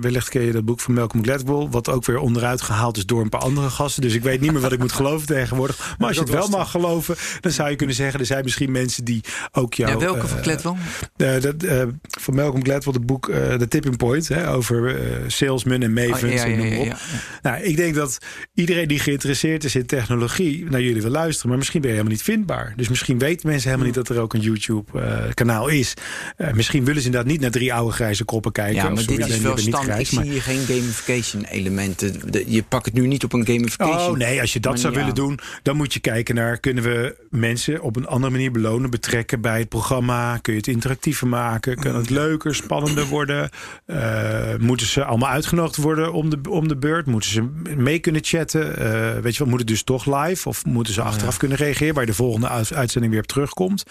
wellicht ken je dat boek van Malcolm Gladwell, wat ook weer onderuit gehaald is door een paar andere gasten. Dus ik weet niet meer wat ik moet geloven tegenwoordig. Maar als je dat het wel mag geloven, dan zou je kunnen zeggen, er zijn misschien mensen die ook jou... Ja, welke eh, van Gladwell? eh, dat, eh, van Malcolm Gladwell, het boek eh The Tipping Point, hè, over eh, salesmen en mavens Oh, ja, ja, op. Nou, ik denk dat iedereen die geïnteresseerd is in technologie naar jullie wil luisteren, maar misschien ben je helemaal niet vindbaar. Dus misschien weten mensen helemaal niet dat er ook een YouTube-kanaal is. Eh, misschien willen ze inderdaad niet naar drie oude grijze koppen kijken. Ja, maar dit is wel hebben standaard. Ik grijs, zie hier geen gamification elementen. Je pakt het nu niet op een gamification. Oh nee, als je dat zou willen doen, dan moet je kijken naar kunnen we mensen op een andere manier belonen, betrekken bij het programma. Kun je het interactiever maken? Kan het leuker, spannender worden? Eh, moeten ze allemaal uitgenodigd worden om de, om de beurt? Moeten ze mee kunnen chatten? Eh, weet je wat, moet het dus toch live? Of moeten ze achteraf kunnen reageren waar je de volgende uit- uitzending weer op terugkomt?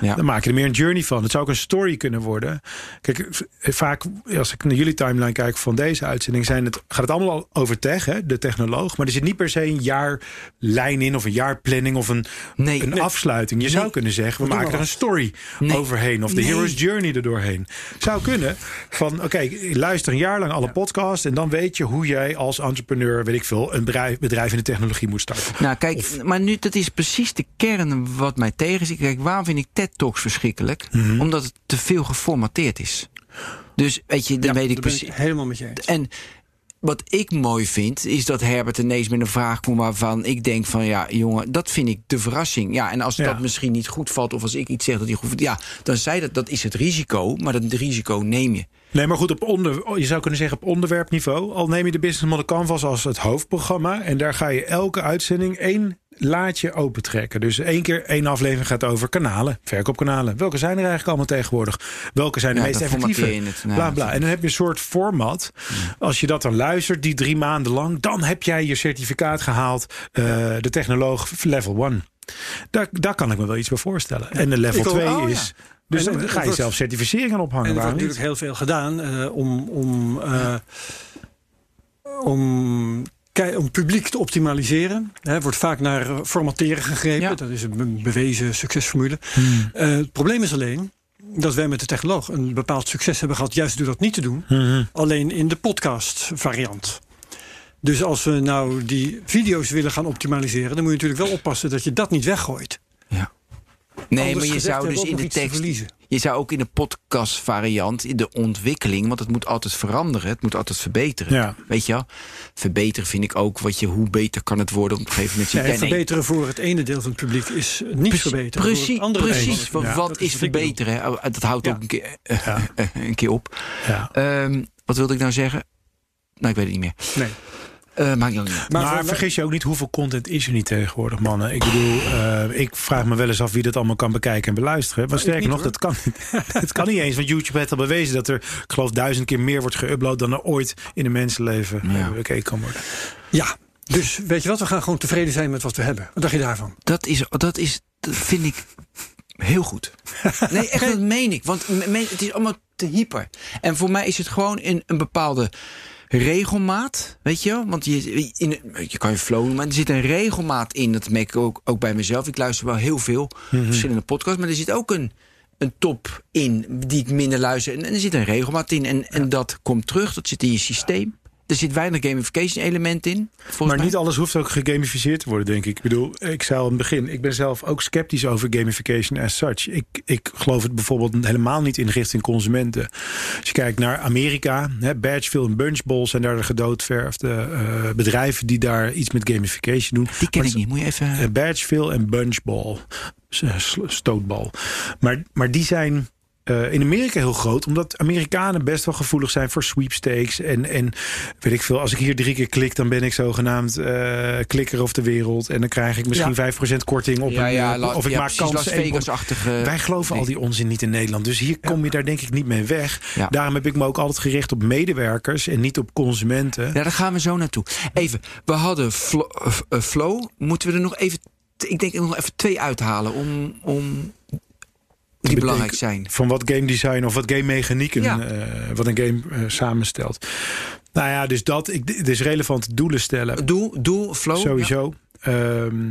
Ja. Dan maak je er meer een journey van. Het zou ook een story kunnen worden. Kijk, vaak als ik naar jullie timeline kijk van deze uitzending, zijn het, gaat het allemaal al over tech, hè, de technoloog. Maar er zit niet per se een jaarlijn in of een jaarplanning of een, Nee, een nee. afsluiting. Je zou kunnen zeggen, we maken er een story overheen. Of de hero's journey er doorheen. Zou kunnen van, oké, luister een jaar lang alle podcasts. En dan weet je hoe jij als entrepreneur, weet ik veel, een bedrijf, bedrijf in de technologie moet starten. Nou, kijk, maar nu, dat is precies de kern wat mij tegen. Kijk, waarom vind ik TED Talks verschrikkelijk? Mhm. Omdat het te veel geformateerd is. Dus weet je, dan weet ik precies. ik helemaal met je eens. En wat ik mooi vind, is dat Herbert ineens met een vraag komt waarvan ik denk van ja, jongen, dat vind ik de verrassing. Ja, en als Ja. dat misschien niet goed valt, of als ik iets zeg dat hij goed valt, ja, dan zei dat, dat is het risico, maar dat risico neem je. Nee, maar goed, op onder, je zou kunnen zeggen op onderwerpniveau. Al neem je de Business Model Canvas als het hoofdprogramma. En daar ga je elke uitzending één laadje opentrekken. Dus één keer één aflevering gaat over kanalen, verkoopkanalen. Welke zijn er eigenlijk allemaal tegenwoordig? Welke zijn de Ja, meest effectieve? je het. Nou, bla, bla. En dan heb je een soort format. Als je dat dan luistert, die drie maanden lang... dan heb jij je certificaat gehaald. eh, de technoloog level 1. Daar, daar kan ik me wel iets bij voorstellen. En de level Ik ook. 2 Oh, ja. is... Dus En dan ga je wordt- zelf certificeringen ophangen. En er wordt natuurlijk heel veel gedaan eh, om, om, eh, om om publiek te optimaliseren. Hè, wordt vaak naar eh, formateren gegrepen. Ja. Dat is een be- bewezen succesformule. Hmm. Eh, het probleem is alleen dat wij met de technoloog een bepaald succes hebben gehad, juist door dat niet te doen. Mhm. Alleen in de podcast variant. Dus als we nou die video's willen gaan optimaliseren, dan moet je natuurlijk wel oppassen dat je dat niet weggooit. Nee, Anders maar je zou dus in de tekst. verliezen. Je zou ook in de podcast variant, in de ontwikkeling, want het moet altijd veranderen, het moet altijd verbeteren. Ja. Weet je wel? Verbeteren vind ik ook wat je, hoe beter kan het worden op een gegeven moment. nee, verbeteren voor het ene deel van het publiek is niet verbeteren. voor Precies, het andere precies. het Wat, is verbeteren? Oh, Dat houdt Ja. ook een keer, eh, Ja. een keer op. Ja. Ehm, wat wilde ik nou zeggen? Nou, ik weet het niet meer. Nee. Eh maakt niet uit. Maar, vergis je ook niet hoeveel content is er niet tegenwoordig, mannen. Ik bedoel, eh, ik vraag me wel eens af wie dat allemaal kan bekijken en beluisteren. Maar sterker niet, nog, hoor. dat kan, het kan niet eens. Want YouTube heeft al bewezen dat er, ik geloof, duizend keer meer wordt geüpload dan er ooit in een mensenleven Ja. eh, bekeken kan worden. Ja, dus weet je wat, we gaan gewoon tevreden zijn met wat we hebben. Wat dacht je daarvan? Dat is, dat is, dat vind ik heel goed. Nee, echt, dat meen ik. Want me- me- het is allemaal te hyper. En voor mij is het gewoon in een bepaalde regelmaat. Weet je wel? Want je, in, je kan je flow, maar er zit een regelmaat in. Dat merk ik ook, ook bij mezelf. Ik luister wel heel veel verschillende podcasts. Maar er zit ook een, een top in die ik minder luister. En, en er zit een regelmaat in. En, en dat komt terug. Dat zit in je systeem. Er zit weinig gamification element in. Maar mij. niet alles hoeft ook gegamificeerd te worden, denk ik. Ik bedoel, ik zei al in het begin, ik ben zelf ook sceptisch over gamification as such. Ik, ik geloof het bijvoorbeeld helemaal niet in richting consumenten. Als je kijkt naar Amerika, hè, Badgeville en Bunchball zijn daar de gedoodverfde eh, bedrijven die daar iets met gamification doen. Die ken Maar ik niet. Moet je even... Eh, Badgeville en Bunchball. Eh, Stootbal. Maar, maar die zijn eh, in Amerika heel groot. Omdat Amerikanen best wel gevoelig zijn voor sweepstakes. En, en weet ik veel, als ik hier drie keer klik, dan ben ik zogenaamd eh klikker of de wereld. En dan krijg ik misschien 5% korting op ja, een. ja, eh, la- of ik ja, maak kans. Wij geloven al die onzin niet in Nederland. Dus hier kom je daar denk ik niet mee weg. Ja. Daarom heb ik me ook altijd gericht op medewerkers en niet op consumenten. Ja, daar gaan we zo naartoe. Even, we hadden Flo- eh, Flow. Moeten we er nog even, ik denk nog even twee uithalen om, om die belangrijk zijn. Van wat game design of wat game mechanieken, Ja. eh, wat een game eh, samenstelt. Nou ja, dus dat, ik, dus relevante doelen stellen. Doel, doel Flow. Sowieso. Ehm,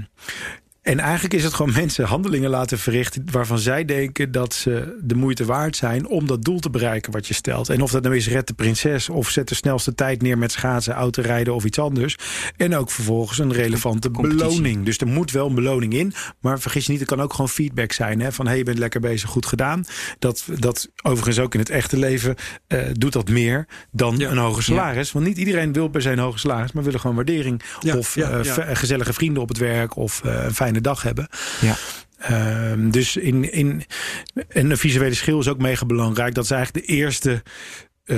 en eigenlijk is het gewoon mensen handelingen laten verrichten waarvan zij denken dat ze de moeite waard zijn om dat doel te bereiken wat je stelt. En of dat nou is red de prinses of zet de snelste tijd neer met schaatsen, autorijden of iets anders. En ook vervolgens een relevante beloning. Dus er moet wel een beloning in. Maar vergis je niet, er kan ook gewoon feedback zijn. Hè? Van hey, je bent lekker bezig, goed gedaan. Dat, dat overigens ook in het echte leven eh, doet dat meer dan Ja. een hoger salaris. Want niet iedereen wil per se een hoger salaris, maar willen gewoon waardering. Ja, of ve- gezellige vrienden op het werk of eh, een fijne dag hebben. Ja. Ehm, dus in, in, en een visuele schil is ook mega belangrijk. Dat is eigenlijk de eerste eh,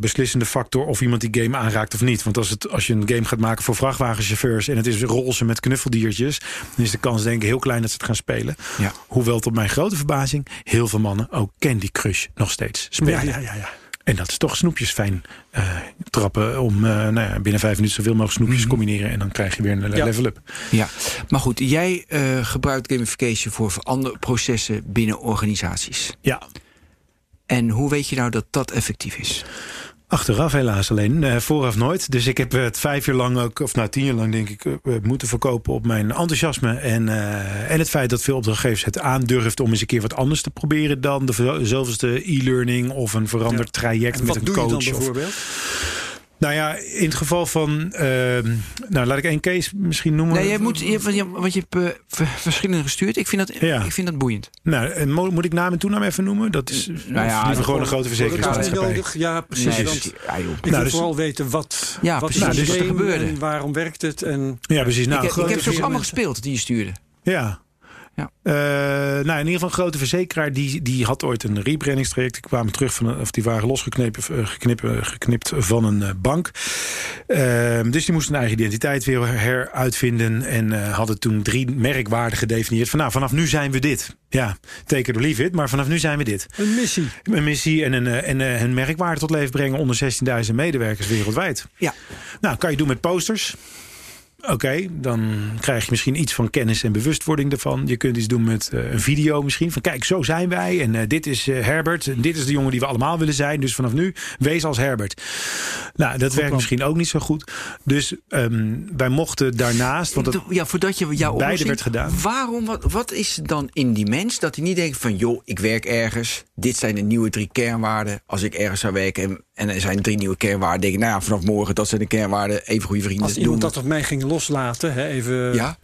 beslissende factor of iemand die game aanraakt of niet. Want als, het, als je een game gaat maken voor vrachtwagenchauffeurs en het is roze met knuffeldiertjes, dan is de kans denk ik heel klein dat ze het gaan spelen. Ja. Hoewel tot mijn grote verbazing heel veel mannen ook Candy Crush nog steeds spelen. Ja, ja, ja, ja. En dat is toch snoepjes fijn eh, trappen om eh, nou ja, binnen vijf minuten zoveel mogelijk snoepjes Mhm. combineren. En dan krijg je weer een Ja. level up. Ja, maar goed, jij eh, gebruikt gamification voor andere processen binnen organisaties. Ja, En hoe weet je nou dat dat effectief is? Achteraf helaas alleen, eh, vooraf nooit. Dus ik heb het vijf jaar lang ook, of nou tien jaar lang denk ik, eh, moeten verkopen op mijn enthousiasme. En, eh, en het feit dat veel opdrachtgevers het aandurft om eens een keer wat anders te proberen dan de zoveelste e-learning of een veranderd traject En met wat een doe je coach. dan of- bijvoorbeeld? Nou ja, in het geval van, ehm, nou laat ik één case misschien noemen. Nee, jij moet, je, je, want je hebt eh, ver- verschillende gestuurd. Ik vind dat, Ja. ik vind dat boeiend. Nou, moet ik naam en toenaam even noemen? Dat is Nou ja, liever gewoon een grote verzekeringsmaatschappij. nodig. Ja, precies. Nee, want dus- ja, joh. ik Nou, wil dus- vooral weten wat, Ja, wat precies. is Nou, dus- er gebeurde. en waarom werkt het. En Ja, precies. Nou, ik, heb- ik heb ze ook allemaal gespeeld die je stuurde. Ja. Ja. Eh, nou, in ieder geval een grote verzekeraar die, die had ooit een rebrandingstraject. Die kwamen terug van een, of die waren losgeknipt eh, geknipt, eh, geknipt van een bank. Ehm, dus die moesten een eigen identiteit weer heruitvinden. En hadden toen drie merkwaarden gedefinieerd. Van nou, vanaf nu zijn we dit. Ja, take it or leave it. Maar vanaf nu zijn we dit. Een missie. Een missie en een, en een merkwaarde tot leven brengen onder 16.000 medewerkers wereldwijd. Ja. Nou, kan je doen met posters. Oké, dan krijg je misschien iets van kennis en bewustwording ervan. Je kunt iets doen met eh, een video misschien. Van kijk, zo zijn wij. En eh, dit is eh, Herbert. En dit is de jongen die we allemaal willen zijn. Dus vanaf nu, wees als Herbert. Nou, dat werkt misschien ook niet zo goed. Dus ehm, wij mochten daarnaast... Want ja, voordat je jouw beide oplossing- werd gedaan. Waarom, wat, wat is dan in die mens dat hij niet denkt van... joh, ik werk ergens, dit zijn de nieuwe drie kernwaarden. Als ik ergens zou werken en, en er zijn drie nieuwe kernwaarden... denk ik, nou ja, vanaf morgen, dat zijn de kernwaarden. Even goede vrienden. Als iemand doen dat op mij ging loslaten, hè, even. Ja?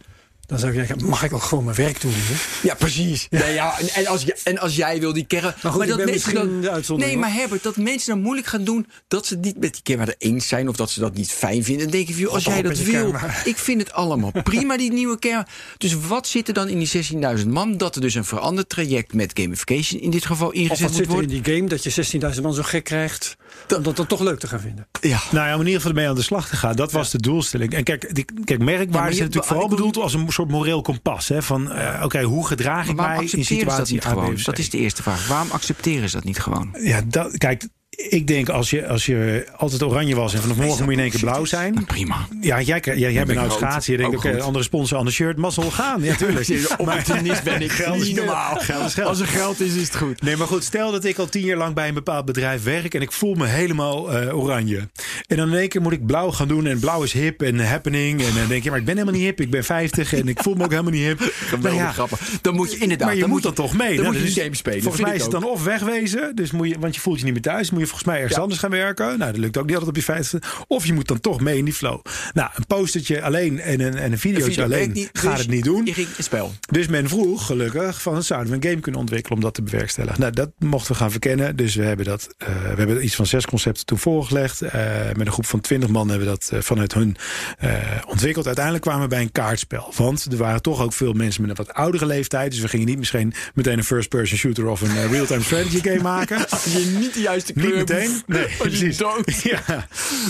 dan zou ik zeggen, mag ik ook gewoon mijn werk doen? Hè? Ja, precies. Ja. ja, en, en, als, je- en als jij wil die kern... Maar goed, ik ben misschien de uitzondering, Nee, maar. Herbert, dat mensen dan moeilijk gaan doen... dat ze niet met die kernwaarden eens zijn... of dat ze dat niet fijn vinden. Dan denk ik, joh, als jij dat je wil... Ik vind het allemaal prima, die nieuwe kern. Dus wat zit er dan in die 16.000 man... dat er dus een veranderd traject met gamification... in dit geval Of ingezet wat moet zit er in die game dat je 16.000 man zo gek krijgt... om dat dan toch leuk te gaan vinden? Ja. Nou ja, om in ieder geval ermee aan de slag te gaan. Dat was de doelstelling. En kijk, die, kijk merkwaarden Ja, zijn natuurlijk vooral bedoeld als een soort moreel kompas. Hè, van, eh, oké, hoe gedraag ik mij in ze dat niet gewoon? Dat is de eerste vraag. Waarom accepteren ze dat niet gewoon? Ja, dat, kijk, ik denk als je, als je altijd oranje was en vanaf morgen moet je in één keer blauw zijn. Nou, prima. Ja, jij, jij, jij bent rood. schaatsen. Je denkt, oké, goed. andere sponsor aan de shirt. Mazzel gaan. Ja, tuurlijk. Opportunist ben ik. Geld is niet normaal. Geld is geld. Als er geld is, is het goed. Nee, maar goed, stel dat ik al tien jaar lang bij een bepaald bedrijf werk en ik voel me helemaal eh, oranje. En dan in één keer moet ik blauw gaan doen en blauw is hip en happening. En dan denk je, maar ik ben helemaal niet hip, ik ben 50 en ik voel me ook helemaal niet hip. Geweldig Nou ja, grappig. Dan moet je inderdaad. maar je dan moet dan toch mee. Dan Nou, moet je dus die game spelen. Volgens mij is het dan of wegwezen, dus moet je, want je voelt je niet meer thuis. Moet je volgens mij ergens Ja. anders gaan werken. Nou, dat lukt ook niet altijd op je 50. Of je moet dan toch mee in die flow. Nou, een postertje alleen en een, en een videootje video alleen niet, gaat dus het niet doen. Je ging spel. Dus men vroeg, gelukkig, van zouden we een game kunnen ontwikkelen om dat te bewerkstelligen. Nou, dat mochten we gaan verkennen. Dus we hebben dat, eh, we hebben iets van zes concepten toen voorgelegd. Eh, met een groep van twintig man hebben we dat eh, vanuit hun ontwikkeld. Uiteindelijk kwamen we bij een kaartspel. Want er waren toch ook veel mensen met een wat oudere leeftijd. Dus we gingen niet misschien meteen een first-person shooter of een real-time strategy game maken. Je niet de juiste Niet kleur. meteen. Nee, precies. Ja.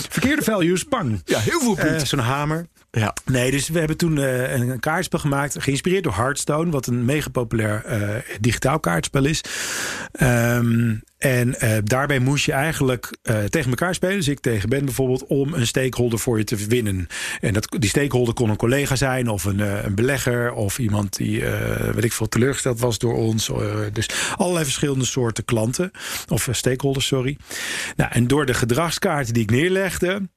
Verkeerde values, pang. Ja, heel veel Eh, bloed. Zo'n hamer. ja. Nee, dus we hebben toen eh, een, kaartspel gemaakt, geïnspireerd door Hearthstone, wat een mega populair eh, digitaal kaartspel is. Ehm, en eh, daarbij moest je eigenlijk eh, tegen elkaar spelen, dus ik tegen Ben bijvoorbeeld, om een stakeholder voor je te winnen. En dat, die stakeholder kon een collega zijn, of een, eh, een belegger, of iemand die, weet ik veel, teleurgesteld was door ons. Dus allerlei verschillende soorten klanten, of eh, stakeholders, sorry. Nou, en door de gedragskaarten die ik neerlegde,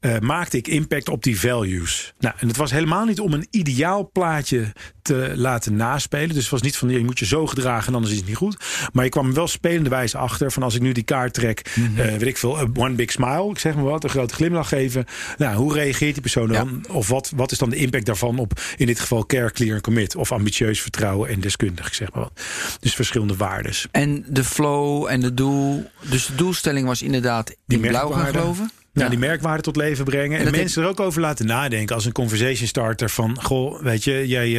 eh, maakte ik impact op die values. Nou, en het was helemaal niet om een ideaal plaatje te laten naspelen. Dus het was niet van je moet je zo gedragen en anders is het niet goed. Maar je kwam wel spelende wijze achter van als ik nu die kaart trek, eh, weet ik veel, eh, one big smile, ik zeg maar wat, een grote glimlach geven. Nou, hoe reageert die persoon dan? Of wat, wat is dan de impact daarvan op in dit geval care, clear en commit? Of ambitieus vertrouwen en deskundig, zeg maar wat. Dus verschillende waardes. En de flow en de doel. Dus de doelstelling was inderdaad in blauw gaan geloven. Nou, die merkwaarde tot leven brengen. En, mensen er ook over laten nadenken. Als een conversation starter van... Goh, weet je, jij,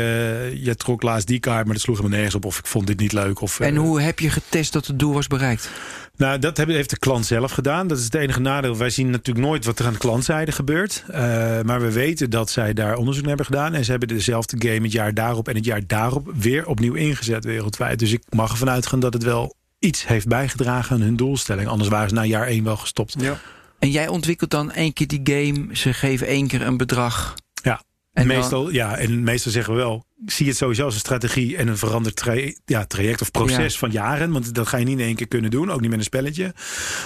jij trok laatst die kaart... maar dat sloeg helemaal nergens op. Of ik vond dit niet leuk. Of, En eh, hoe heb je getest dat het doel was bereikt? Nou, dat hebben- heeft de klant zelf gedaan. Dat is het enige nadeel. Wij zien natuurlijk nooit wat er aan de klantzijde gebeurt. Eh, maar we weten dat zij daar onderzoek naar hebben gedaan. En ze hebben dezelfde game het jaar daarop en het jaar daarop... weer opnieuw ingezet wereldwijd. Dus ik mag ervan uitgaan dat het wel iets heeft bijgedragen aan hun doelstelling. Anders waren ze na jaar één wel gestopt. Ja. En jij ontwikkelt dan één keer die game. Ze geven één keer een bedrag. Ja. En dan- meestal, ja, en meestal zeggen we wel, zie het sowieso als een strategie en een veranderd tra- ja, traject of proces Ja. van jaren. Want dat ga je niet in één keer kunnen doen, ook niet met een spelletje.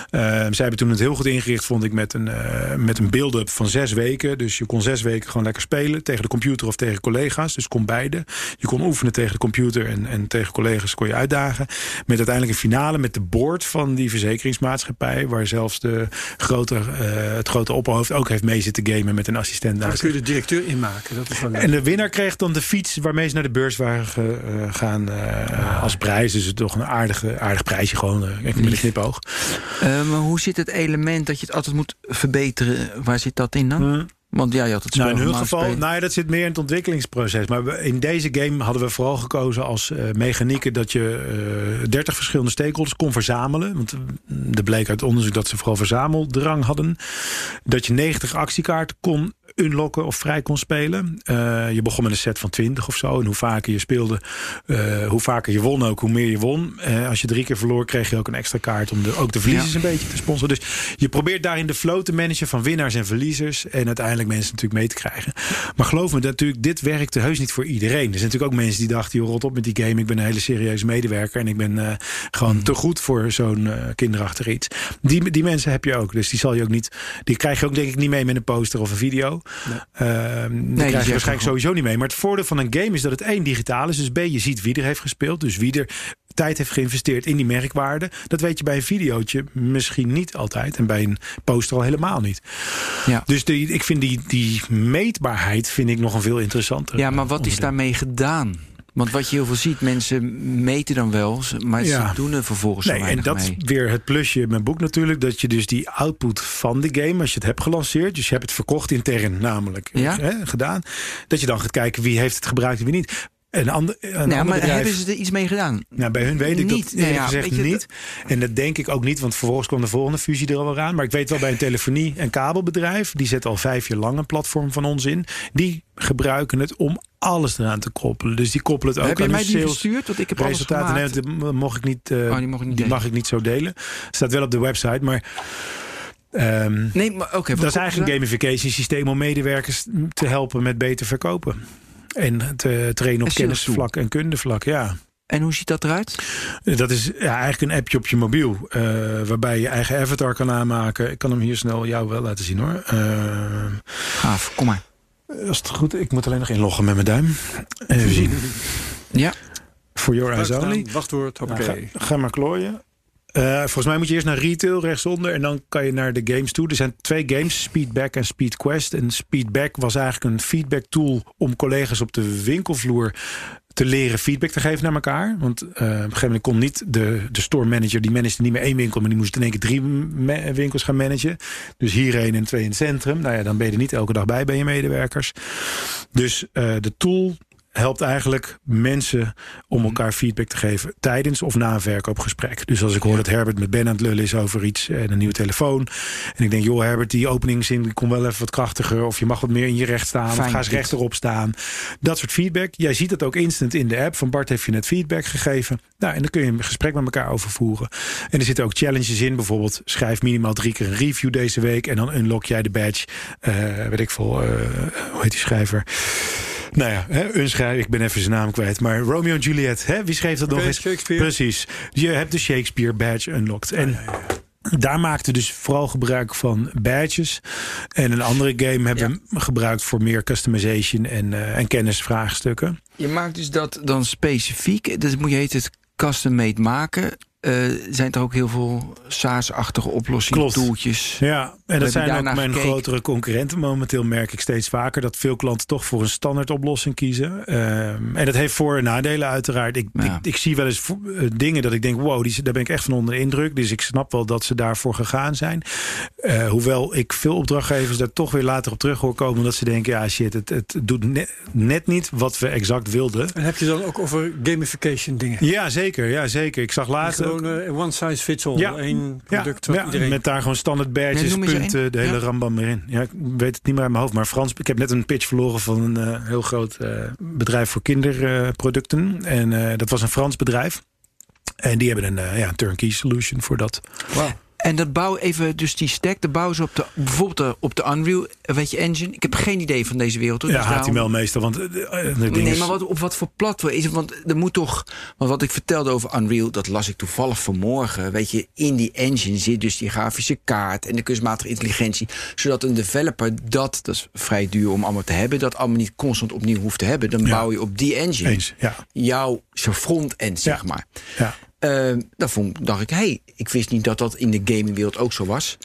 Ehm, zij hebben toen het heel goed ingericht, vond ik, met een, eh, met een build-up van zes weken. Dus je kon zes weken gewoon lekker spelen tegen de computer of tegen collega's. Dus kon beide. Je kon oefenen tegen de computer en, en tegen collega's kon je uitdagen. Met uiteindelijk een finale met de board van die verzekeringsmaatschappij. Waar zelfs de grote, eh, het grote opperhoofd ook heeft mee zitten gamen met een assistent Daar kun je de directeur in maken. Dat is wel leuk. en de winnaar kreeg dan de fiets waarmee ze naar de beurs waren gegaan eh, als prijs. Dus het toch een aardige, aardig prijsje gewoon. eh, met een knipoog. Eh, maar hoe zit het element dat je het altijd moet verbeteren? Waar zit dat in dan? Want ja, je had het Nou, in hun geval, spelen. nou ja, dat zit meer in het ontwikkelingsproces. Maar in deze game hadden we vooral gekozen als eh, mechanieken dat je eh 30 verschillende stakeholders kon verzamelen. Want eh, er bleek uit onderzoek dat ze vooral verzameldrang hadden. Dat je 90 actiekaarten kon unlocken of vrij kon spelen. Uh, je begon met een set van 20 of zo. En hoe vaker je speelde, uh, hoe vaker je won ook, hoe meer je won. Uh, als je drie keer verloor, kreeg je ook een extra kaart om de, ook de verliezers ja. een beetje te sponsoren. Dus je probeert daarin de flow te managen van winnaars en verliezers. En uiteindelijk mensen natuurlijk mee te krijgen. Maar geloof me, dat, natuurlijk, dit werkte heus niet voor iedereen. Er zijn natuurlijk ook mensen die dachten, joh, rot op met die game. Ik ben een hele serieuze medewerker. En ik ben gewoon mm. te goed voor zo'n kinderachtig iets. Die, die mensen heb je ook. Dus die zal je ook niet. Die krijg je ook denk ik niet mee met een poster of een video. Nee. Uh, nee, krijg je waarschijnlijk sowieso niet mee. Maar het voordeel van een game is dat het één digitaal is. Dus B, je ziet wie er heeft gespeeld. Dus wie er tijd heeft geïnvesteerd in die merkwaarde. Dat weet je bij een videootje misschien niet altijd. En bij een poster al helemaal niet. Ja. Dus die, ik vind die, die meetbaarheid vind ik nog een veel interessanter. Ja, maar wat is daarmee gedaan? Want wat je heel veel ziet, mensen meten dan wel, maar ja. ze doen er vervolgens nee, En dat mee. is weer het plusje in mijn boek natuurlijk, dat je dus die output van de game, als je het hebt gelanceerd, dus je hebt het verkocht intern namelijk ja? hè, gedaan, dat je dan gaat kijken wie heeft het gebruikt en wie niet. Een ander, een nou, ander maar bedrijf, hebben ze er iets mee gedaan? Nou, bij hun weet ik Niet. dat Nou ja, gezegd je, niet. En dat denk ik ook niet, want vervolgens kwam de volgende fusie er alweer aan. Maar ik weet wel bij een telefonie- en kabelbedrijf, die zet al vijf jaar lang een platform van ons in. Die gebruiken het om alles eraan te koppelen. Dus die koppelen het ook Heb je aan mij hun die gestuurd? Want ik heb alles resultaten. Nee, gemaakt. dat mag ik niet, eh, Oh, die mag ik niet die mag ik niet zo delen. Staat wel op de website, maar. ehm, Nee, maar oké. dat is eigenlijk een gamification systeem om medewerkers te helpen met beter verkopen. En te trainen op kennisvlak en kundevlak, ja. En hoe ziet dat eruit? Dat is ja, eigenlijk een appje op je mobiel. eh, waarbij je eigen avatar kan aanmaken. Ik kan hem hier snel jou wel laten zien hoor. Eh, Gaaf, kom maar. als het goed ik moet alleen nog inloggen met mijn duim. Even zien. Ja. For your eyes only. Wachtwoord, Nou, hoppakee. ga, ga maar klooien. Eh, volgens mij moet je eerst naar retail rechtsonder en dan kan je naar de games toe. Er zijn twee games, Speedback en Speedquest. En Speedback was eigenlijk een feedback tool om collega's op de winkelvloer te leren feedback te geven naar elkaar. Want eh, op een gegeven moment kon niet de, de store manager, die managde niet meer één winkel, maar die moest in één keer drie winkels gaan managen. Dus hier één en twee in het centrum. Nou ja, dan ben je er niet elke dag bij bij je medewerkers. Dus eh, de tool helpt eigenlijk mensen om elkaar feedback te geven tijdens of na een verkoopgesprek. Dus als ik hoor dat Herbert met Ben aan het lullen is over iets en een nieuwe telefoon. En ik denk, joh Herbert, die openingszin die kon wel even wat krachtiger. Of je mag wat meer in je recht staan. Fijn, of ga eens dit. rechterop staan. Dat soort feedback. Jij ziet het ook instant in de app. Van Bart heeft je net feedback gegeven. Nou, en dan kun je een gesprek met elkaar over voeren. En er zitten ook challenges in. Bijvoorbeeld schrijf minimaal drie keer een review deze week. En dan unlock jij de badge. eh, weet ik veel, eh, hoe heet die schrijver? Nou ja, hè, een schrijver, ik ben even zijn naam kwijt. Maar Romeo en Juliet, hè, wie schreef dat nog eens? Shakespeare. Precies. Je hebt de Shakespeare badge unlocked. En daar maakte dus vooral gebruik van badges. En een andere game hebben we gebruikt voor meer customization en, eh, en kennisvraagstukken. Je maakt dus dat dan specifiek. Dus moet je heet het custom made maken. Eh, zijn er ook heel veel SaaS-achtige oplossingen, Klopt. toeltjes. Ja, en dat zijn ook mijn gekeken? grotere concurrenten. Momenteel merk ik steeds vaker dat veel klanten toch voor een standaard oplossing kiezen. Ehm, en dat heeft voor- en nadelen uiteraard. Ik, Ja. ik, ik zie wel eens eh, dingen dat ik denk, wow, die, daar ben ik echt van onder de indruk. Dus ik snap wel dat ze daarvoor gegaan zijn. Eh, hoewel ik veel opdrachtgevers daar toch weer later op terug hoor komen. Omdat ze denken, ja shit, het, het doet net, net niet wat we exact wilden. En heb je dan ook over gamification dingen? Ja, zeker. Ja, zeker. Ik zag laatst... Gewoon eh, one size fits all. Ja. Eén product wat ja, iedereen... met daar gewoon standaard badges, Punten, de hele Ja. rambam erin. Ja, ik weet het niet meer uit mijn hoofd, maar Frans, ik heb net een pitch verloren van een eh, heel groot eh, bedrijf voor kinderproducten. en eh, dat was een Frans bedrijf. En die hebben een eh, ja, een turnkey solution voor dat. En dat bouw even, dus die stack, de bouwen ze op de, bijvoorbeeld op de Unreal, eh, weet je, engine. Ik heb geen idee van deze wereld. hoor, Ja, dus daarom- HTML meestal, want eh, eh, de ding Nee, is- maar wat, op wat voor platform is het? Want er moet toch. Want wat ik vertelde over Unreal, dat las ik toevallig vanmorgen. Weet je, in die engine zit dus die grafische kaart en de kunstmatige intelligentie. Zodat een developer dat, dat is vrij duur om allemaal te hebben, dat allemaal niet constant opnieuw hoeft te hebben. Dan Ja. bouw je op die engine Eens, ja. jouw front-end, zeg Ja. maar. ja. Eh, dan vond, dacht ik, hé, hey, ik wist niet dat dat in de gamingwereld ook zo was.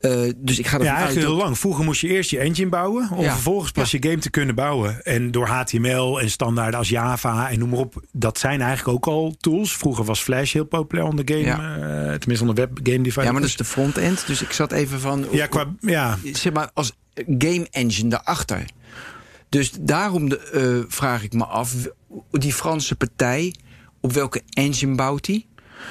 Eh, dus ik ga ervan Ja, uit eigenlijk heel dat... lang. Vroeger moest je eerst je engine bouwen. Om Ja. vervolgens pas je game te kunnen bouwen. En door HTML en standaarden als Java en noem maar op. Dat zijn eigenlijk ook al tools. Vroeger was Flash heel populair onder game. Ja. eh, tenminste onder web game developers. Ja, maar dat is de front-end. Dus ik zat even van... Ja, qua, ja, zeg maar, als game engine daarachter. Dus daarom de, vraag ik me af, die Franse partij, op welke engine bouwt die?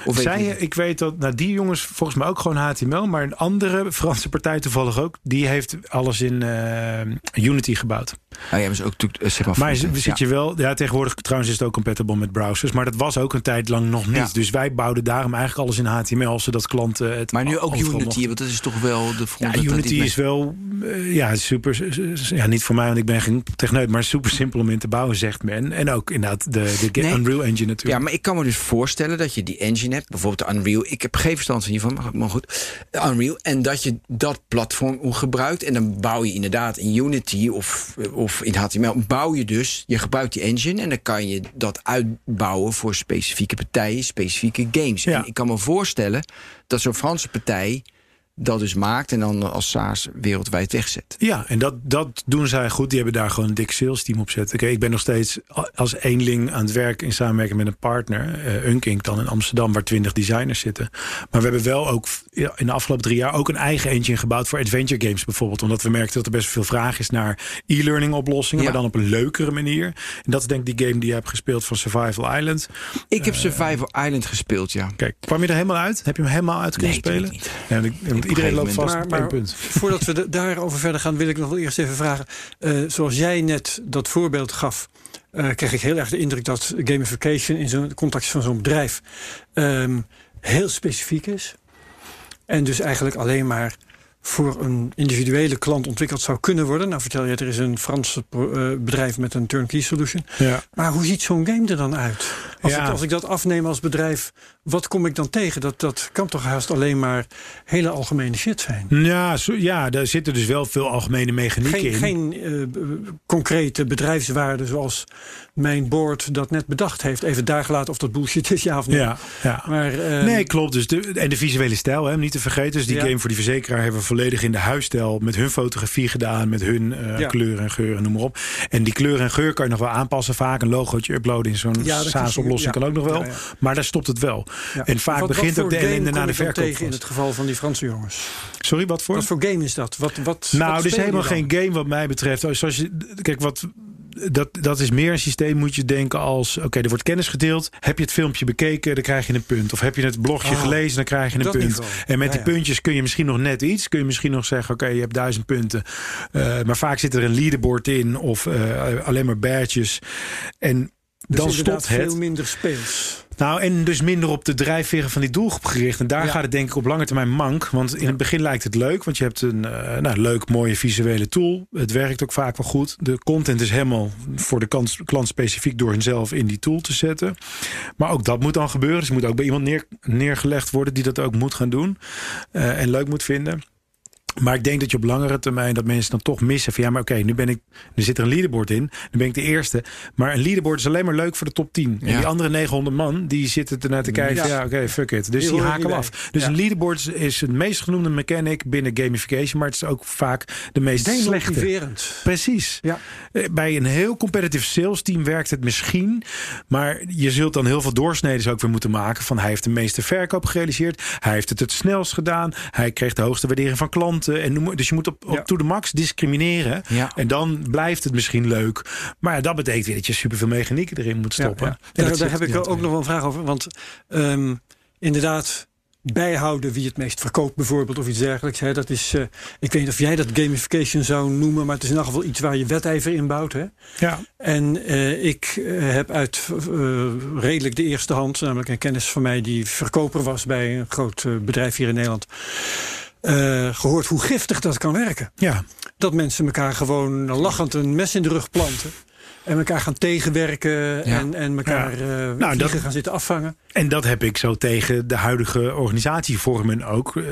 Of Zij, ik weet dat, nou die jongens volgens mij ook gewoon HTML, maar een andere Franse partij toevallig ook, die heeft alles in eh, Unity gebouwd. Nou is ook natuurlijk, eh, zeg maar. Zit je wel, ja, tegenwoordig trouwens is het ook compatible met browsers, maar dat was ook een tijd lang nog niet. Ja. Dus wij bouwden daarom eigenlijk alles in HTML, zodat klanten het. Maar nu ook Unity, mochten. want dat is toch wel de Ja. Unity is wel, eh, ja, super, ja, niet voor mij, want ik ben geen techneut, maar super simpel om in te bouwen, zegt men. En ook inderdaad de, de Nee. Unreal Engine natuurlijk. Ja, maar ik kan me dus voorstellen dat je die engine hebt, bijvoorbeeld de Unreal. Ik heb geen verstand van hiervan, maar- maar goed. Unreal. En dat je dat platform gebruikt. En dan bouw je inderdaad in Unity of, of in HTML. Bouw je dus, je gebruikt die engine. En dan kan je dat uitbouwen voor specifieke partijen, specifieke games. Ja. En ik kan me voorstellen dat zo'n Franse partij dat dus maakt. En dan als SaaS wereldwijd wegzet. Ja, en dat, dat doen zij goed. Die hebben daar gewoon een dik sales team op zitten. Kijk, ik ben nog steeds als eenling aan het werk in samenwerking met een partner, eh Unkink dan in Amsterdam, waar twintig designers zitten. Maar we hebben wel ook in de afgelopen drie jaar ook een eigen engine gebouwd voor adventure games bijvoorbeeld. Omdat we merkten dat er best veel vraag is naar e-learning oplossingen, Ja. maar dan op een leukere manier. En dat is denk ik die game die je hebt gespeeld van Survival Island. Ik heb Survival Island gespeeld, ja. Kijk, kwam je er helemaal uit? Heb je hem helemaal uit kunnen Nee, spelen? natuurlijk niet. Ja, want iedereen loopt vast Maar- maar- punt. Voordat we de- daarover verder gaan, wil ik nog wel eerst even vragen. eh, zoals jij net dat voorbeeld gaf, eh, kreeg ik heel erg de indruk dat gamification in zo'n context van zo'n bedrijf ehm, heel specifiek is. En dus eigenlijk alleen maar voor een individuele klant ontwikkeld zou kunnen worden. Nou vertel je, er is een Frans bedrijf met een turnkey solution. Ja. Maar hoe ziet zo'n game er dan uit? Als, Ja. ik, als ik dat afneem als bedrijf, wat kom ik dan tegen? Dat, dat kan toch haast alleen maar hele algemene shit zijn? Ja, zo, ja, daar zitten dus wel veel algemene mechanieken Geen, in. geen eh, concrete bedrijfswaarde zoals mijn board dat net bedacht heeft. Even daar gelaten of dat bullshit is, ja of nee. Ja, ja. Maar, eh, Nee, klopt. Dus de, en de visuele stijl, hè, niet te vergeten. Dus die Ja. game voor die verzekeraar hebben we volledig in de huisstijl met hun fotografie gedaan, met hun eh, Ja. kleuren en geuren, noem maar op. En die kleur en geur kan je nog wel aanpassen. Vaak een logootje uploaden in zo'n SaaS-oplossing kan ook nog wel. Maar daar stopt het wel. Ja. En vaak Wat- begint ook de ellende na de verkoop. tegen in het geval van die Franse jongens. Sorry, wat voor? Wat voor game is dat? Wat, wat, Nou, wat er is helemaal geen game wat mij betreft. Zoals je, kijk, wat, dat, dat is meer een systeem, moet je denken als... oké, er wordt kennis gedeeld. Heb je het filmpje bekeken, dan krijg je een punt. Of heb je het blogje Oh, gelezen, dan krijg je een punt. niveau. En met Ja, die ja. puntjes kun je misschien nog net iets. Kun je misschien nog zeggen, oké, je hebt duizend punten. Eh, maar vaak zit er een leaderboard in of eh, alleen maar badges. En Dus dan stopt het. veel minder speels. Nou, en dus minder op de drijfveren van die doelgroep gericht. En daar Ja. gaat het denk ik op lange termijn mank. Want in het begin lijkt het leuk. Want je hebt een eh, nou, leuk, mooie visuele tool. Het werkt ook vaak wel goed. De content is helemaal voor de klant, klant specifiek door henzelf in die tool te zetten. Maar ook dat moet dan gebeuren. Dus het moet ook bij iemand neer, neergelegd worden die dat ook moet gaan doen. eh, en leuk moet vinden. Maar ik denk dat je op langere termijn dat mensen dan toch missen van ja, maar oké, nu ben ik, er zit er een leaderboard in, nu ben ik de eerste. Maar een leaderboard is alleen maar leuk voor de top 10. En die andere 900 man, die zitten ernaar te kijken Ja. ja, oké, fuck it. Dus Die die, haken af. Dus Ja. een leaderboard is- het meest genoemde mechanic binnen gamification, maar het is ook vaak de meest slechte. Precies. Ja. Eh, Bij een heel competitive sales team werkt het misschien. Maar je zult dan heel veel doorsneden ook weer moeten maken. Van hij heeft de meeste verkoop gerealiseerd. Hij heeft het het snelst gedaan. Hij kreeg de hoogste waardering van klanten. En dus je moet op, op Ja. to the max discrimineren. Ja. En dan blijft het misschien leuk. Maar dat betekent weer dat je superveel mechanieken erin moet stoppen. Ja, En Daar, heb ik ook nog wel een vraag over. Want ehm, inderdaad, bijhouden wie het meest verkoopt bijvoorbeeld of iets dergelijks. Hè, dat is, eh, ik weet niet of jij dat gamification zou noemen, maar het is in elk geval iets waar je wedijver in bouwt. Hè? Ja. En eh, ik eh, heb uit redelijk de eerste hand, namelijk een kennis van mij die verkoper was bij een groot bedrijf hier in Nederland, eh, gehoord hoe giftig dat kan werken. ja. Dat mensen elkaar gewoon lachend een mes in de rug planten. En elkaar gaan tegenwerken en, en elkaar eh Nou, dat- gaan zitten afvangen. En dat heb ik zo tegen de huidige organisatievormen ook. eh,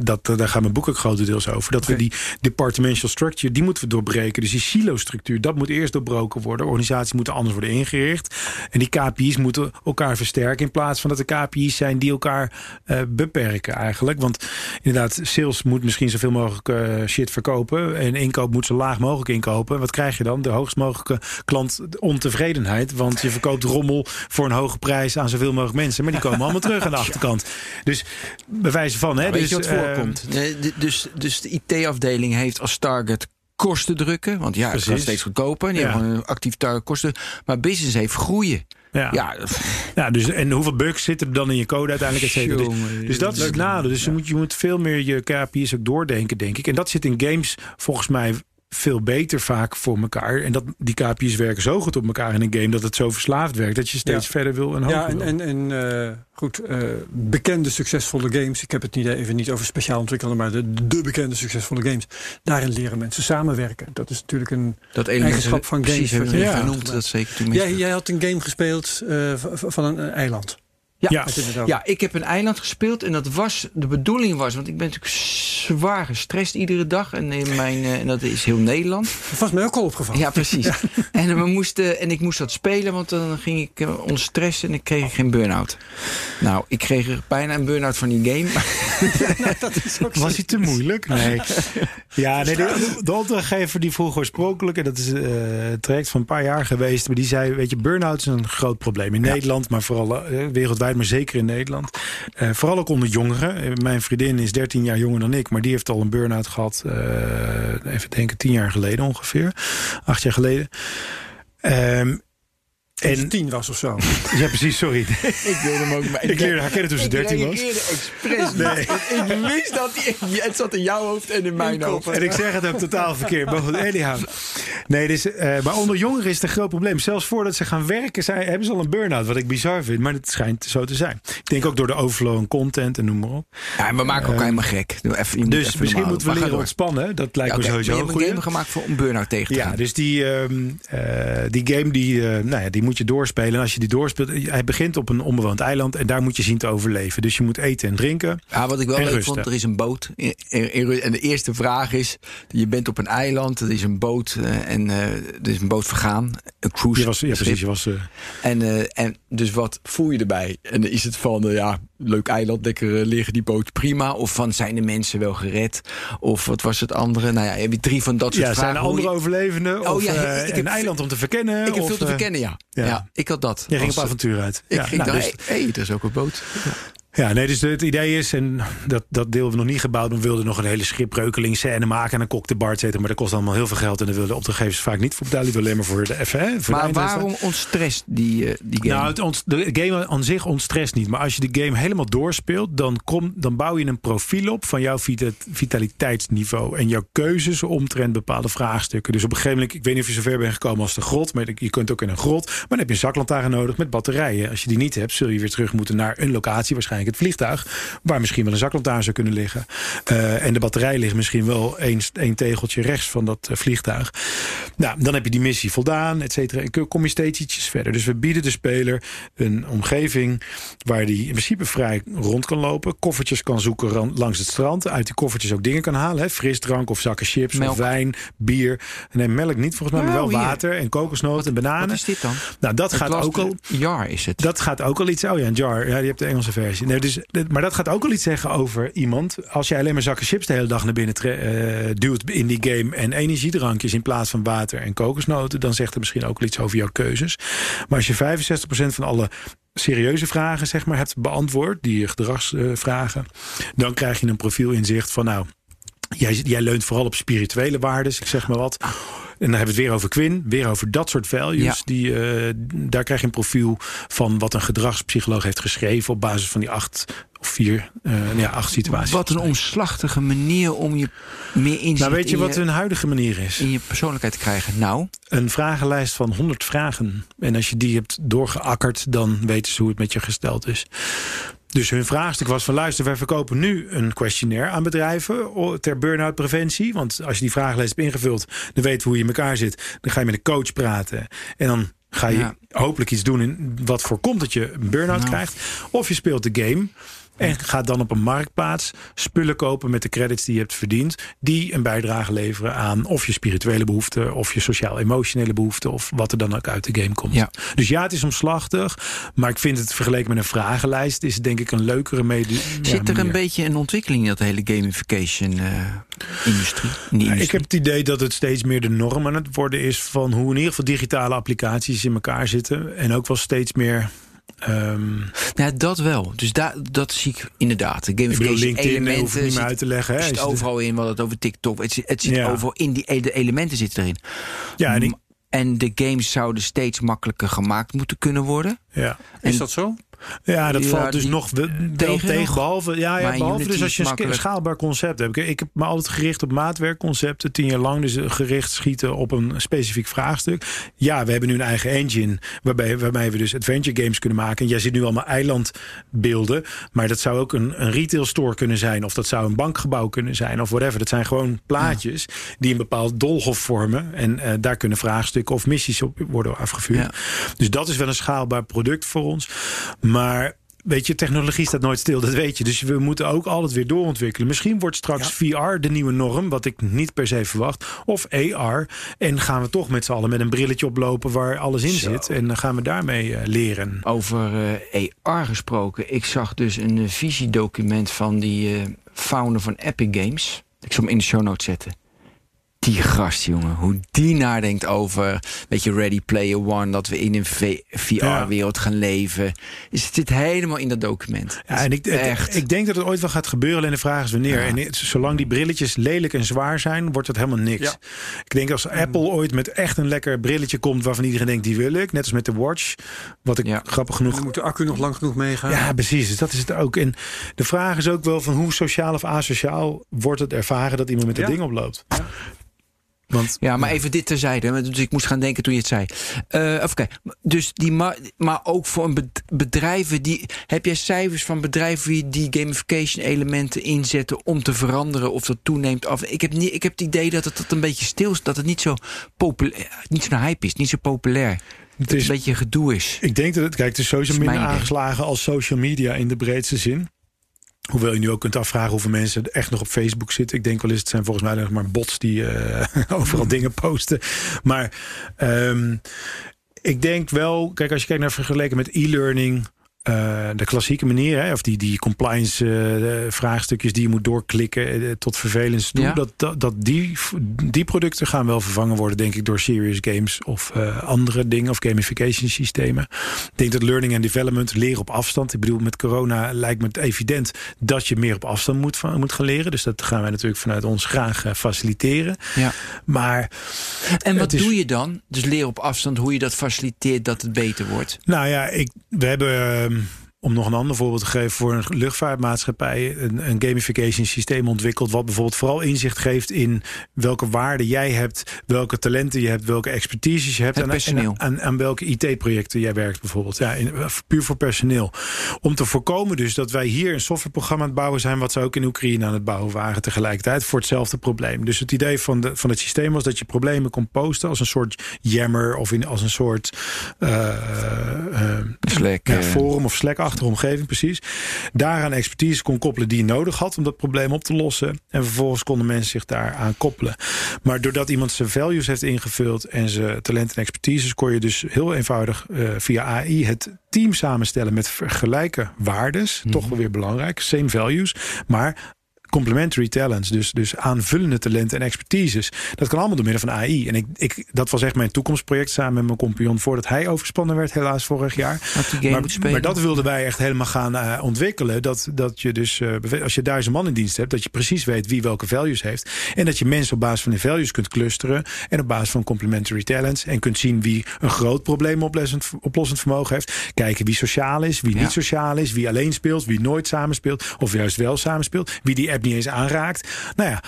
dat, daar gaat mijn boek ook grotendeels over. Dat we die departmental structure, die moeten we doorbreken. Dus die silo-structuur, dat moet eerst doorbroken worden. Organisaties moeten anders worden ingericht. En die KPI's moeten elkaar versterken. In plaats van dat de KPI's zijn die elkaar eh, beperken eigenlijk. Want inderdaad, sales moet misschien zoveel mogelijk eh, shit verkopen. En inkoop moet zo laag mogelijk inkopen. Wat krijg je dan? De hoogst mogelijke klantontevredenheid. Want je verkoopt rommel voor een hoge prijs aan zoveel mogelijk mensen. Maar die komen allemaal terug aan de achterkant. Dus bij wijze van. Hè, Weet dus, je wat eh, voorkomt? Dus, dus de IT-afdeling heeft als target kosten drukken. Want ja, het gaat steeds goedkoper. Die Ja. hebben een actief target kosten. Maar business heeft groeien. Ja. Ja, Ja, dus, en hoeveel bugs zitten er dan in je code uiteindelijk? Et cetera. Dus, dus dat is het nadeel. Dus je, moet, je moet veel meer je KPI's ook doordenken, denk ik. En dat zit in games volgens mij veel beter vaak voor elkaar. En dat die KPI's werken zo goed op elkaar in een game... dat het zo verslaafd werkt dat je steeds Ja. verder wil en hoger Ja, en, wil. en, en eh, goed, eh, bekende succesvolle games. Ik heb het niet even niet over speciaal ontwikkelen, maar de, de bekende succesvolle games. Daarin leren mensen samenwerken. Dat is natuurlijk een. dat Eigenschap van games Precies, wat je- Ja. genoemd. Dat zeker Jij, jij had een game gespeeld eh, van een, een eiland. Ja, Ja. Ik heb een eiland gespeeld en dat was, de bedoeling was, want ik ben natuurlijk zwaar gestrest iedere dag en, in mijn, eh, en dat is heel Nederland. Dat was mij ook al opgevallen. Ja, precies. En, we moesten, en ik moest dat spelen, want dan ging ik uh, ontstrest en ik kreeg geen burn-out. Nou, ik kreeg er bijna een burn-out van die game. Was hij te moeilijk? Nee. Ja, nee, de, de opdrachtgever die vroeg oorspronkelijk, en dat is eh, het traject van een paar jaar geweest, maar die zei, weet je, burn-out is een groot probleem in Nederland, maar vooral eh, maar zeker in Nederland. Eh, vooral ook onder jongeren. Eh, mijn vriendin is 13 jaar jonger dan ik, maar die heeft al een burn-out gehad, eh, even denken, 10 jaar geleden ongeveer, acht jaar geleden. Ehm, en, tien was of zo. ja, precies, sorry. ik wilde hem ook maar. Ik leerde haar kennen toen ze 13 was. expres. Nee. Ik wist dat hij, het zat in jouw hoofd en in mijn hoofd. En ik zeg het ook totaal verkeerd. Maar goed, anyhow. Nee, dus, eh, maar onder jongeren is het een groot probleem. Zelfs voordat ze gaan werken, zijn, hebben ze al een burn-out. Wat ik bizar vind, maar het schijnt zo te zijn. Ik denk ook door de overflow aan content en noem maar op. Ja, en we maken elkaar helemaal gek. Doe Even, Dus even misschien moeten we leren door. ontspannen. Dat lijkt Ja, me oké, sowieso een je hebt een game gemaakt voor om burn-out tegen te Ja, gaan. dus die, ehm, eh, die game die, eh, nou ja, die moet je doorspelen. En als je die doorspeelt, eh, hij begint op een onbewoond eiland. En daar moet je zien te overleven. Dus je moet eten en drinken. Ja, wat ik wel leuk rusten. vond, er is een boot. In- in- in- en de eerste vraag is, je bent op een eiland, er is een boot eh, en eh, er is een boot vergaan. Een cruise Je was, ja, precies. Je was, eh, En, en dus wat voel je erbij? En is het van, ja, leuk eiland, lekker eh, liggen die boot, prima. Of van, zijn de mensen wel gered? Of wat was het andere? Nou ja, heb je drie van dat soort ja, vragen. zijn er je- andere overlevenden? Oh, of ja, eh, ik heb een eiland om te verkennen? Ik heb of, veel te eh, verkennen, ja. ja. ja. ik had dat. Je ging op avontuur uit. Ik ja, ging nou, daar, dus- hé, hey, er is ook een boot. Ja, nee, dus het idee is, en dat, dat deel we nog niet gebouwd, we wilden nog een hele schipbreukeling scène maken en een kok de bar zetten, maar dat kost allemaal heel veel geld en daar willen de opdrachtgevers vaak niet voor betalen. Die willen alleen maar voor de F, voor Maar waarom ontstrest die, eh, die game? Nou, het ont- de game aan zich ontstrest niet. Maar als je de game helemaal doorspeelt, dan, kom, dan bouw je een profiel op van jouw vita- vitaliteitsniveau. En jouw keuzes omtrent bepaalde vraagstukken. Dus op een gegeven moment, ik weet niet of je zover bent gekomen als de grot. Maar je kunt ook in een grot. Maar dan heb je een zaklantaarn nodig met batterijen. Als je die niet hebt, zul je weer terug moeten naar een locatie. Waarschijnlijk het vliegtuig. Waar misschien wel een zaklantaarn zou kunnen liggen. Eh, en de batterij ligt misschien wel één, tegeltje rechts van dat eh, vliegtuig. Nou, dan heb je die missie voldaan, et cetera. En kom je steeds ietsjes verder. Dus we bieden de speler een omgeving waar die in principe vrij rond kan lopen. Koffertjes kan zoeken langs het strand. Uit die koffertjes ook dingen kan halen. Hè? Frisdrank of zakken chips Melk. of wijn, bier. Nee, melk niet volgens mij, maar Oh, wel water en kokosnoten en bananen. Wat is dit dan? Nou, dat gaat ook al... Jar is het. Dat gaat ook al iets. Oh ja, een jar. Ja, die hebt de Engelse versie. Nee, dus, dit- maar dat gaat ook al iets zeggen over iemand. Als jij alleen maar zakken chips de hele dag naar binnen eh, duwt in die game. en energiedrankjes in plaats van water en kokosnoten. dan zegt het misschien ook al iets over jouw keuzes. Maar als je 65% van alle serieuze vragen zeg maar, hebt beantwoord. die gedragsvragen. dan krijg je een profielinzicht van nou. Jij, jij leunt vooral op spirituele waarden, ik zeg maar wat. En dan hebben we het weer over Quinn, weer over dat soort values. Ja. Die, eh, daar krijg je een profiel van wat een gedragspsycholoog heeft geschreven op basis van die acht of vier, eh, ja, acht situaties. Wat een omslachtige manier om je meer inzicht nou, weet je wat je, hun huidige manier is? in je persoonlijkheid te krijgen. Nou, Een vragenlijst van 100 vragen. En als je die hebt doorgeakkerd, dan weten ze hoe het met je gesteld is. Dus hun vraagstuk was van luister, wij verkopen nu een questionnaire aan bedrijven ter burn-out preventie. Want als je die vragenlijst hebt ingevuld, dan weet je hoe je in elkaar zit. Dan ga je met een coach praten. En dan ga je Ja. hopelijk iets doen in wat voorkomt dat je een burn-out Nou. krijgt. Of je speelt de game. En gaat dan op een marktplaats spullen kopen met de credits die je hebt verdiend. Die een bijdrage leveren aan of je spirituele behoeften. Of je sociaal-emotionele behoeften. Of wat er dan ook uit de game komt. Ja. Dus ja, het is omslachtig. Maar ik vind het vergeleken met een vragenlijst. Is het denk ik een leukere mede. ja, zit er een beetje een ontwikkeling in dat hele gamification-industrie? in die Ja, ik industrie? heb het idee dat het steeds meer de norm aan het worden is van hoe in ieder geval digitale applicaties in elkaar zitten. En ook wel steeds meer. Ehm, Ja, dat wel. Dus daar, dat zie ik inderdaad. De ik bedoel, gamification LinkedIn hoef ik elementen niet meer zit, uit te leggen. Hè? zit overal in. Wat het over TikTok. Het zit, het zit Ja. overal in. Die de elementen zitten erin. Ja, en ik, En de games zouden steeds makkelijker gemaakt moeten kunnen worden. Ja. Is En- dat zo? Ja, dat Ja, valt dus die nog wel tegen behalve, ja, ja, behalve Unity dus als je een makkelijk. schaalbaar concept hebt. Ik, ik heb me altijd gericht op maatwerkconcepten, tien jaar lang, dus gericht schieten op een specifiek vraagstuk. Ja, we hebben nu een eigen engine waarbij, waarmee we dus adventure games kunnen maken. En jij ziet nu allemaal eilandbeelden, maar dat zou ook een, een retail store kunnen zijn, of dat zou een bankgebouw kunnen zijn, of whatever. Dat zijn gewoon plaatjes die een bepaald doolhof vormen en eh, daar kunnen vraagstukken of missies op worden afgevuurd. Dus dat is wel een schaalbaar product voor ons. Maar weet je, technologie staat nooit stil, dat weet je. Dus we moeten ook altijd weer doorontwikkelen. Misschien wordt straks VR de nieuwe norm, wat ik niet per se verwacht. Of AR. En gaan we toch met z'n allen met een brilletje oplopen waar alles in Zo. zit. En dan gaan we daarmee eh, leren. Over eh AR gesproken. Ik zag dus een eh, visiedocument van die founder van Epic Games. Ik zal hem in de show notes zetten. Die gast, jongen. Hoe die nadenkt over, weet je, Ready Player One. Dat we in een VR-wereld gaan leven. Is het zit helemaal in dat document. Ja, en ik, Echt. ik denk dat het ooit wel gaat gebeuren. Alleen de vraag is wanneer. Ja. En het- zolang die brilletjes lelijk en zwaar zijn, wordt het helemaal niks. Ja. Ik denk als Apple ooit met echt een lekker brilletje komt waarvan iedereen denkt die wil ik. Net als met de Watch. Wat ik Ja. grappig genoeg Dan moet de accu nog lang genoeg meegaan. Ja, precies. Dus dat is het ook. En de vraag is ook wel van hoe sociaal of asociaal wordt het ervaren dat iemand met dat Ja. ding oploopt. Want Ja, maar even dit terzijde. Dus ik moest gaan denken toen je het zei. Even kijken. Dus die ma- maar ook voor een bedrijven die. Heb jij cijfers van bedrijven die gamification elementen inzetten om te veranderen of dat toeneemt af? Ik heb, niet, ik heb het idee dat het, dat een beetje stil is, dat het niet zo populair, niet zo'n hype is, niet zo populair. het is, een beetje gedoe is. ik denk dat het, kijk, het is sowieso minder aangeslagen als social media in de breedste zin. Hoewel je nu ook kunt afvragen hoeveel mensen echt nog op Facebook zitten. Ik denk wel eens, het zijn volgens mij nog maar bots die eh, overal dingen posten. Maar ehm, ik denk wel, kijk, als je kijkt naar vergeleken met e-learning. Eh, de klassieke manier, hè, of die, die compliance eh, vraagstukjes die je moet doorklikken eh, tot vervelens toe, Ja. dat, dat, dat die, die producten gaan wel vervangen worden, denk ik, door serious games of andere dingen of gamification systemen. Ik denk dat learning and development, leren op afstand. Ik bedoel, met corona lijkt me het evident dat je meer op afstand moet, van, moet gaan leren. Dus dat gaan wij natuurlijk vanuit ons graag faciliteren. Ja. Maar En wat is- doe je dan? Dus leren op afstand hoe je dat faciliteert dat het beter wordt. Nou ja, ik, we hebben, Um, om nog een ander voorbeeld te geven, voor een luchtvaartmaatschappij een, een gamification systeem ontwikkeld. Wat bijvoorbeeld vooral inzicht geeft in welke waarden jij hebt, welke talenten je hebt, welke expertises je hebt. Het en- personeel. En, aan, aan welke IT-projecten jij werkt bijvoorbeeld. Ja, in- puur voor personeel. Om te voorkomen dus dat wij hier een softwareprogramma aan het bouwen zijn, wat ze ook in Oekraïne aan het bouwen waren tegelijkertijd voor hetzelfde probleem. Dus het idee van, de, van het systeem was dat je problemen kon posten als een soort jammer of in, als een soort eh, eh, Slack, ja, eh, forum of Slack-achtige omgeving, precies. Daaraan expertise kon koppelen die je nodig had om dat probleem op te lossen. En vervolgens konden mensen zich daaraan koppelen. Maar doordat iemand zijn values heeft ingevuld en zijn talenten en expertises, kon je dus heel eenvoudig eh, via AI het team samenstellen met vergelijke waardes. Toch wel weer belangrijk, same values. Maar complementary talents, dus, dus aanvullende talenten en expertises. Dat kan allemaal door middel van AI. En ik, ik, dat was echt mijn toekomstproject samen met mijn compagnon voordat hij overspannen werd, helaas vorig jaar. Maar, maar dat wilden wij echt helemaal gaan eh, ontwikkelen. Dat, dat je dus, eh, als je duizend man in dienst hebt, dat je precies weet wie welke values heeft. En dat je mensen op basis van die values kunt clusteren. En op basis van complementary talents. En kunt zien wie een groot probleem oplossend, oplossend vermogen heeft. Kijken wie sociaal is, wie Ja. niet sociaal is. Wie alleen speelt, wie nooit samenspeelt. Of juist wel samenspeelt. Wie die app niet eens aanraakt. Nou ja.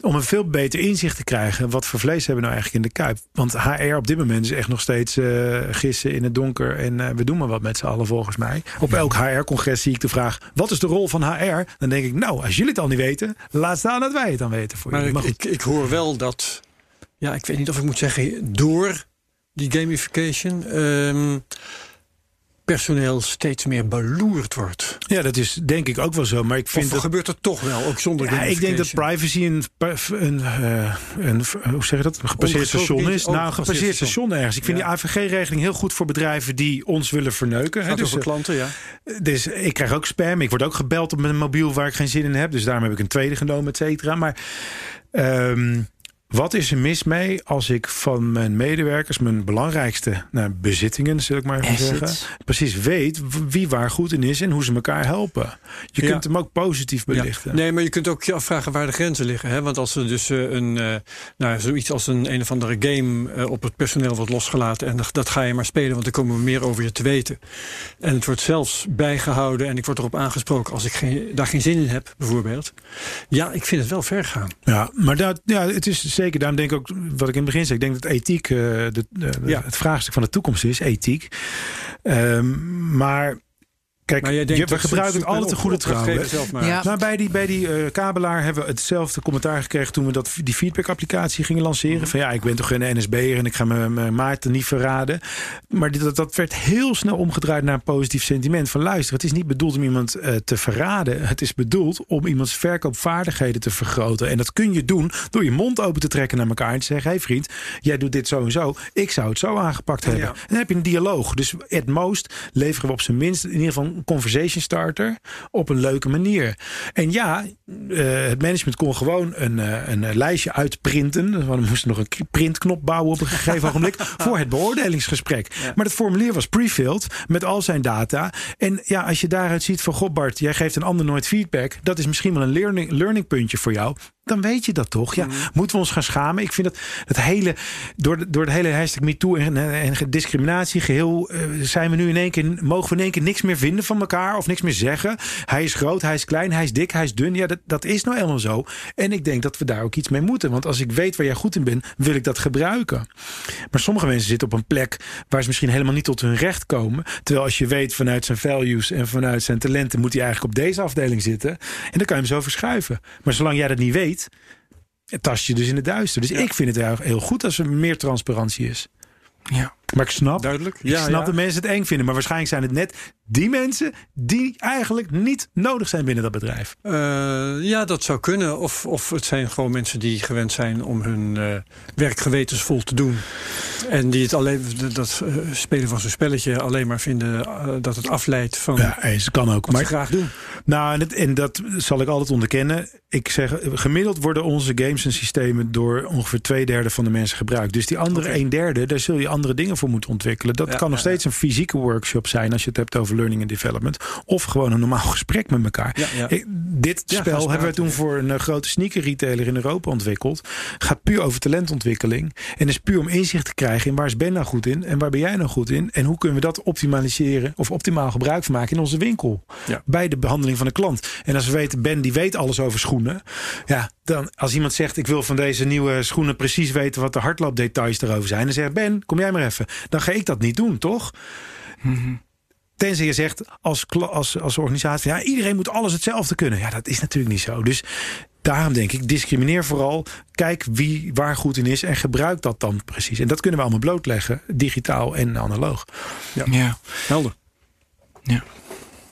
Om een veel beter inzicht te krijgen. Wat voor vlees hebben we nou eigenlijk in de kuip? Want HR op dit moment is echt nog steeds eh, gissen in het donker. En eh, we doen maar wat met z'n allen volgens mij. Op elk HR-congres zie ik de vraag: wat is de rol van HR? Dan denk ik, nou, als jullie het al niet weten, laat staan dat wij het dan weten voor Maar jullie. ik, Maar ik, ik hoor wel dat, ja, ik weet niet of ik moet zeggen, door die gamification ehm, personeel steeds meer beloerd wordt. ja, dat is denk ik ook wel zo. Maar ik vind Of dat. gebeurt er toch wel, ook zonder Ja, ik denk dat privacy een, een, eh, een, hoe zeg je dat? Een gepasseerd station is. Nou, een gepasseerd station. ergens. Ik vind Ja. die AVG-regeling heel goed voor bedrijven die ons willen verneuken. hè. Dus, eh, klanten, ja. Dus ik krijg ook spam. Ik word ook gebeld op mijn mobiel waar ik geen zin in heb. Dus daarom heb ik een tweede genomen, et cetera. Maar ehm, Wat is er mis mee als ik van mijn medewerkers, mijn belangrijkste nou, bezittingen, zal ik maar even Assets. zeggen, precies weet wie waar goed in is en hoe ze elkaar helpen? Je Ja. kunt hem ook positief Ja. belichten. Nee, maar je kunt ook je afvragen waar de grenzen liggen. Hè? Want als er dus eh, een, eh, nou, zoiets als een een of andere game eh, op het personeel wordt losgelaten. en dat, dat ga je maar spelen, want dan komen we meer over je te weten. En het wordt zelfs bijgehouden en ik word erop aangesproken als ik geen, daar geen zin in heb, bijvoorbeeld. Ja, ik vind het wel ver gaan. Ja, maar dat, ja, het is zeker, daarom denk ik ook, wat ik in het begin zei, ik denk dat ethiek eh, de, de- Ja. het vraagstuk van de toekomst is, ethiek. Ehm, maar kijk, Maar jij denkt je- we gebruiken altijd een te goede trouw. Ja. Nou, bij die, bij die eh, kabelaar hebben we hetzelfde commentaar gekregen toen we dat, die feedback-applicatie gingen lanceren. Van ja, ik ben toch een NSB'er en ik ga mijn, mijn maarten niet verraden. Maar dit- dat, dat werd heel snel omgedraaid naar een positief sentiment. Van luister, het is niet bedoeld om iemand eh, te verraden. Het is bedoeld om iemands verkoopvaardigheden te vergroten. En dat kun je doen door je mond open te trekken naar elkaar en te zeggen: hé hey vriend, jij doet dit zo en zo. Ik zou het zo aangepakt hebben. Ja. En dan heb je een dialoog. Dus at most leveren we op zijn minst in ieder geval een conversation starter op een leuke manier. En ja, eh, het management kon gewoon een, eh, een eh, lijstje uitprinten. Dus We moesten nog een printknop bouwen op een gegeven ogenblik voor het beoordelingsgesprek. Maar het formulier was pre-filled met al zijn data. En ja, als je daaruit ziet van God Bart, jij geeft een ander nooit feedback. Dat is misschien wel een learning, learning puntje voor jou. Dan weet je dat toch? Ja, moeten we ons gaan schamen? Ik vind dat het hele, door de, door de hele hashtag MeToo en, en discriminatie geheel, eh, zijn we nu in één keer, mogen we in één keer niks meer vinden van elkaar of niks meer zeggen. Hij is groot, hij is klein, hij is dik, hij is dun. Ja, dat, dat is nou helemaal zo. En ik denk dat we daar ook iets mee moeten. Want als ik weet waar jij goed in bent, wil ik dat gebruiken. Maar sommige mensen zitten op een plek waar ze misschien helemaal niet tot hun recht komen. Terwijl als je weet vanuit zijn values en vanuit zijn talenten, moet hij eigenlijk op deze afdeling zitten. En dan kan je hem zo verschuiven. Maar zolang jij dat niet weet, tast je dus in het duister. Dus ik vind het heel- heel goed als er meer transparantie is. Ja. Maar ik snap, Duidelijk? ik snap dat mensen het eng vinden. Maar waarschijnlijk zijn het net die mensen die eigenlijk niet nodig zijn binnen dat bedrijf. Eh, ja, dat zou kunnen. Of, of het zijn gewoon mensen die gewend zijn om hun eh, werk gewetensvol te doen. En die het alleen, dat eh, spelen van zo'n spelletje alleen maar vinden dat het afleidt van Ja, eens kan ook. wat Maar ze graag doen. Nou, en, dat zal ik altijd onderkennen. Ik zeg, gemiddeld worden onze games en systemen door ongeveer twee derde van de mensen gebruikt. Dus die andere Oké. een derde, daar zul je andere dingen voor moeten ontwikkelen. Dat Ja, kan nog ja, steeds een fysieke workshop zijn als je het hebt over learning and development. Of gewoon een normaal gesprek met elkaar. Ik- dit spel hebben we toen voor een eh, grote sneaker retailer in Europa ontwikkeld. Gaat puur over talentontwikkeling. En is puur om inzicht te krijgen in waar is Ben nou goed in en waar ben jij nou goed in. En hoe kunnen we dat optimaliseren of optimaal gebruik van maken in onze winkel. Bij de behandeling van de klant. En als we weten, Ben die weet alles over schoenen. Ja, dan als iemand zegt ik wil van deze nieuwe schoenen precies weten wat de hardloopdetails erover zijn. Dan zegt Ben, kom jij maar even. Dan ga ik dat niet doen, toch? Tenzij je zegt als, als, als organisatie, ja, iedereen moet alles hetzelfde kunnen. Ja, dat is natuurlijk niet zo. Dus daarom denk ik, discrimineer vooral. Kijk wie waar goed in is en gebruik dat dan precies. En dat kunnen we allemaal blootleggen, digitaal en analoog. ja. Helder.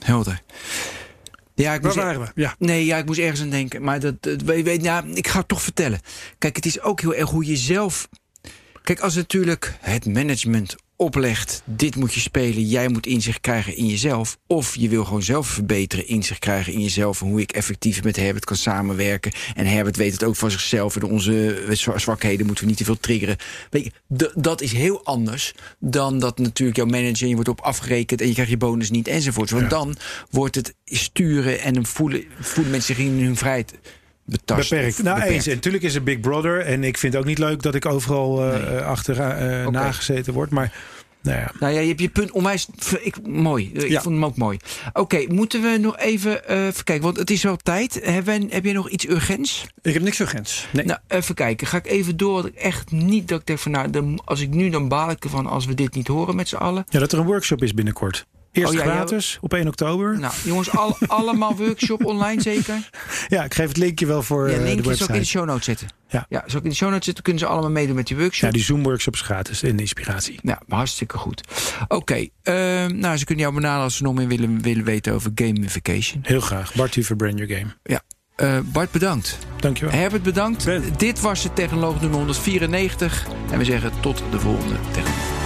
Helder. Ja, ik Waar moest, waren we? Ja. Nee, ja, ik moest ergens aan denken. Maar dat, dat weet, weet, nou, ik ga het toch vertellen. Kijk, het is ook heel erg hoe je zelf. Kijk, als natuurlijk het management oplegt: dit moet je spelen, jij moet inzicht krijgen in jezelf. Of je wil gewoon zelf verbeteren, inzicht krijgen in jezelf. En hoe ik effectief met Herbert kan samenwerken. En Herbert weet het ook van zichzelf. En onze zwa- zwakheden moeten we niet te veel triggeren. Weet je, dat is heel anders dan dat natuurlijk jouw manager. en je wordt op afgerekend en je krijgt je bonus niet enzovoort. Want dan wordt het sturen en voelen, voelen mensen zich in hun vrijheid betast. Beperkt. Nou, beperkt. eens. En natuurlijk is er Big Brother. En ik vind het ook niet leuk dat ik overal eh, Nee. achter eh, nagezeten word. Maar nou ja. Nou ja, je hebt je punt onwijs. Ik, mooi. Ik Ja. vond hem ook mooi. Oké, moeten we nog even, eh even kijken, want het is wel tijd. Hebben we- heb je nog iets urgents? Ik heb niks urgents. Nee. Nou, even kijken. Ga ik even door. Dat ik echt niet dat ik denk van, nou, dan, als ik nu dan baal ik ervan als we dit niet horen met z'n allen. ja, dat er een workshop is binnenkort. Eerst Oh, ja, ja. gratis op 1 oktober. Nou, jongens, al, allemaal workshop online zeker? Ja, ik geef het linkje wel voor Ja, eh, de linkje zal ik in de show notes zetten. Ja. ja, zal ik in de show notes zetten? Kunnen ze allemaal meedoen met die workshop? Ja, die Zoom workshop is gratis en de inspiratie. Ja, hartstikke goed. Oké, ehm, nou, ze kunnen jou benaderen als ze nog meer willen, willen weten over gamification. Heel graag. Bart Huver, Brand Your Game. Eh, Bart, bedankt. Dankjewel. Herbert, bedankt. Ben. Dit was de Technoloog nummer 194. En we zeggen tot de volgende Technoloog.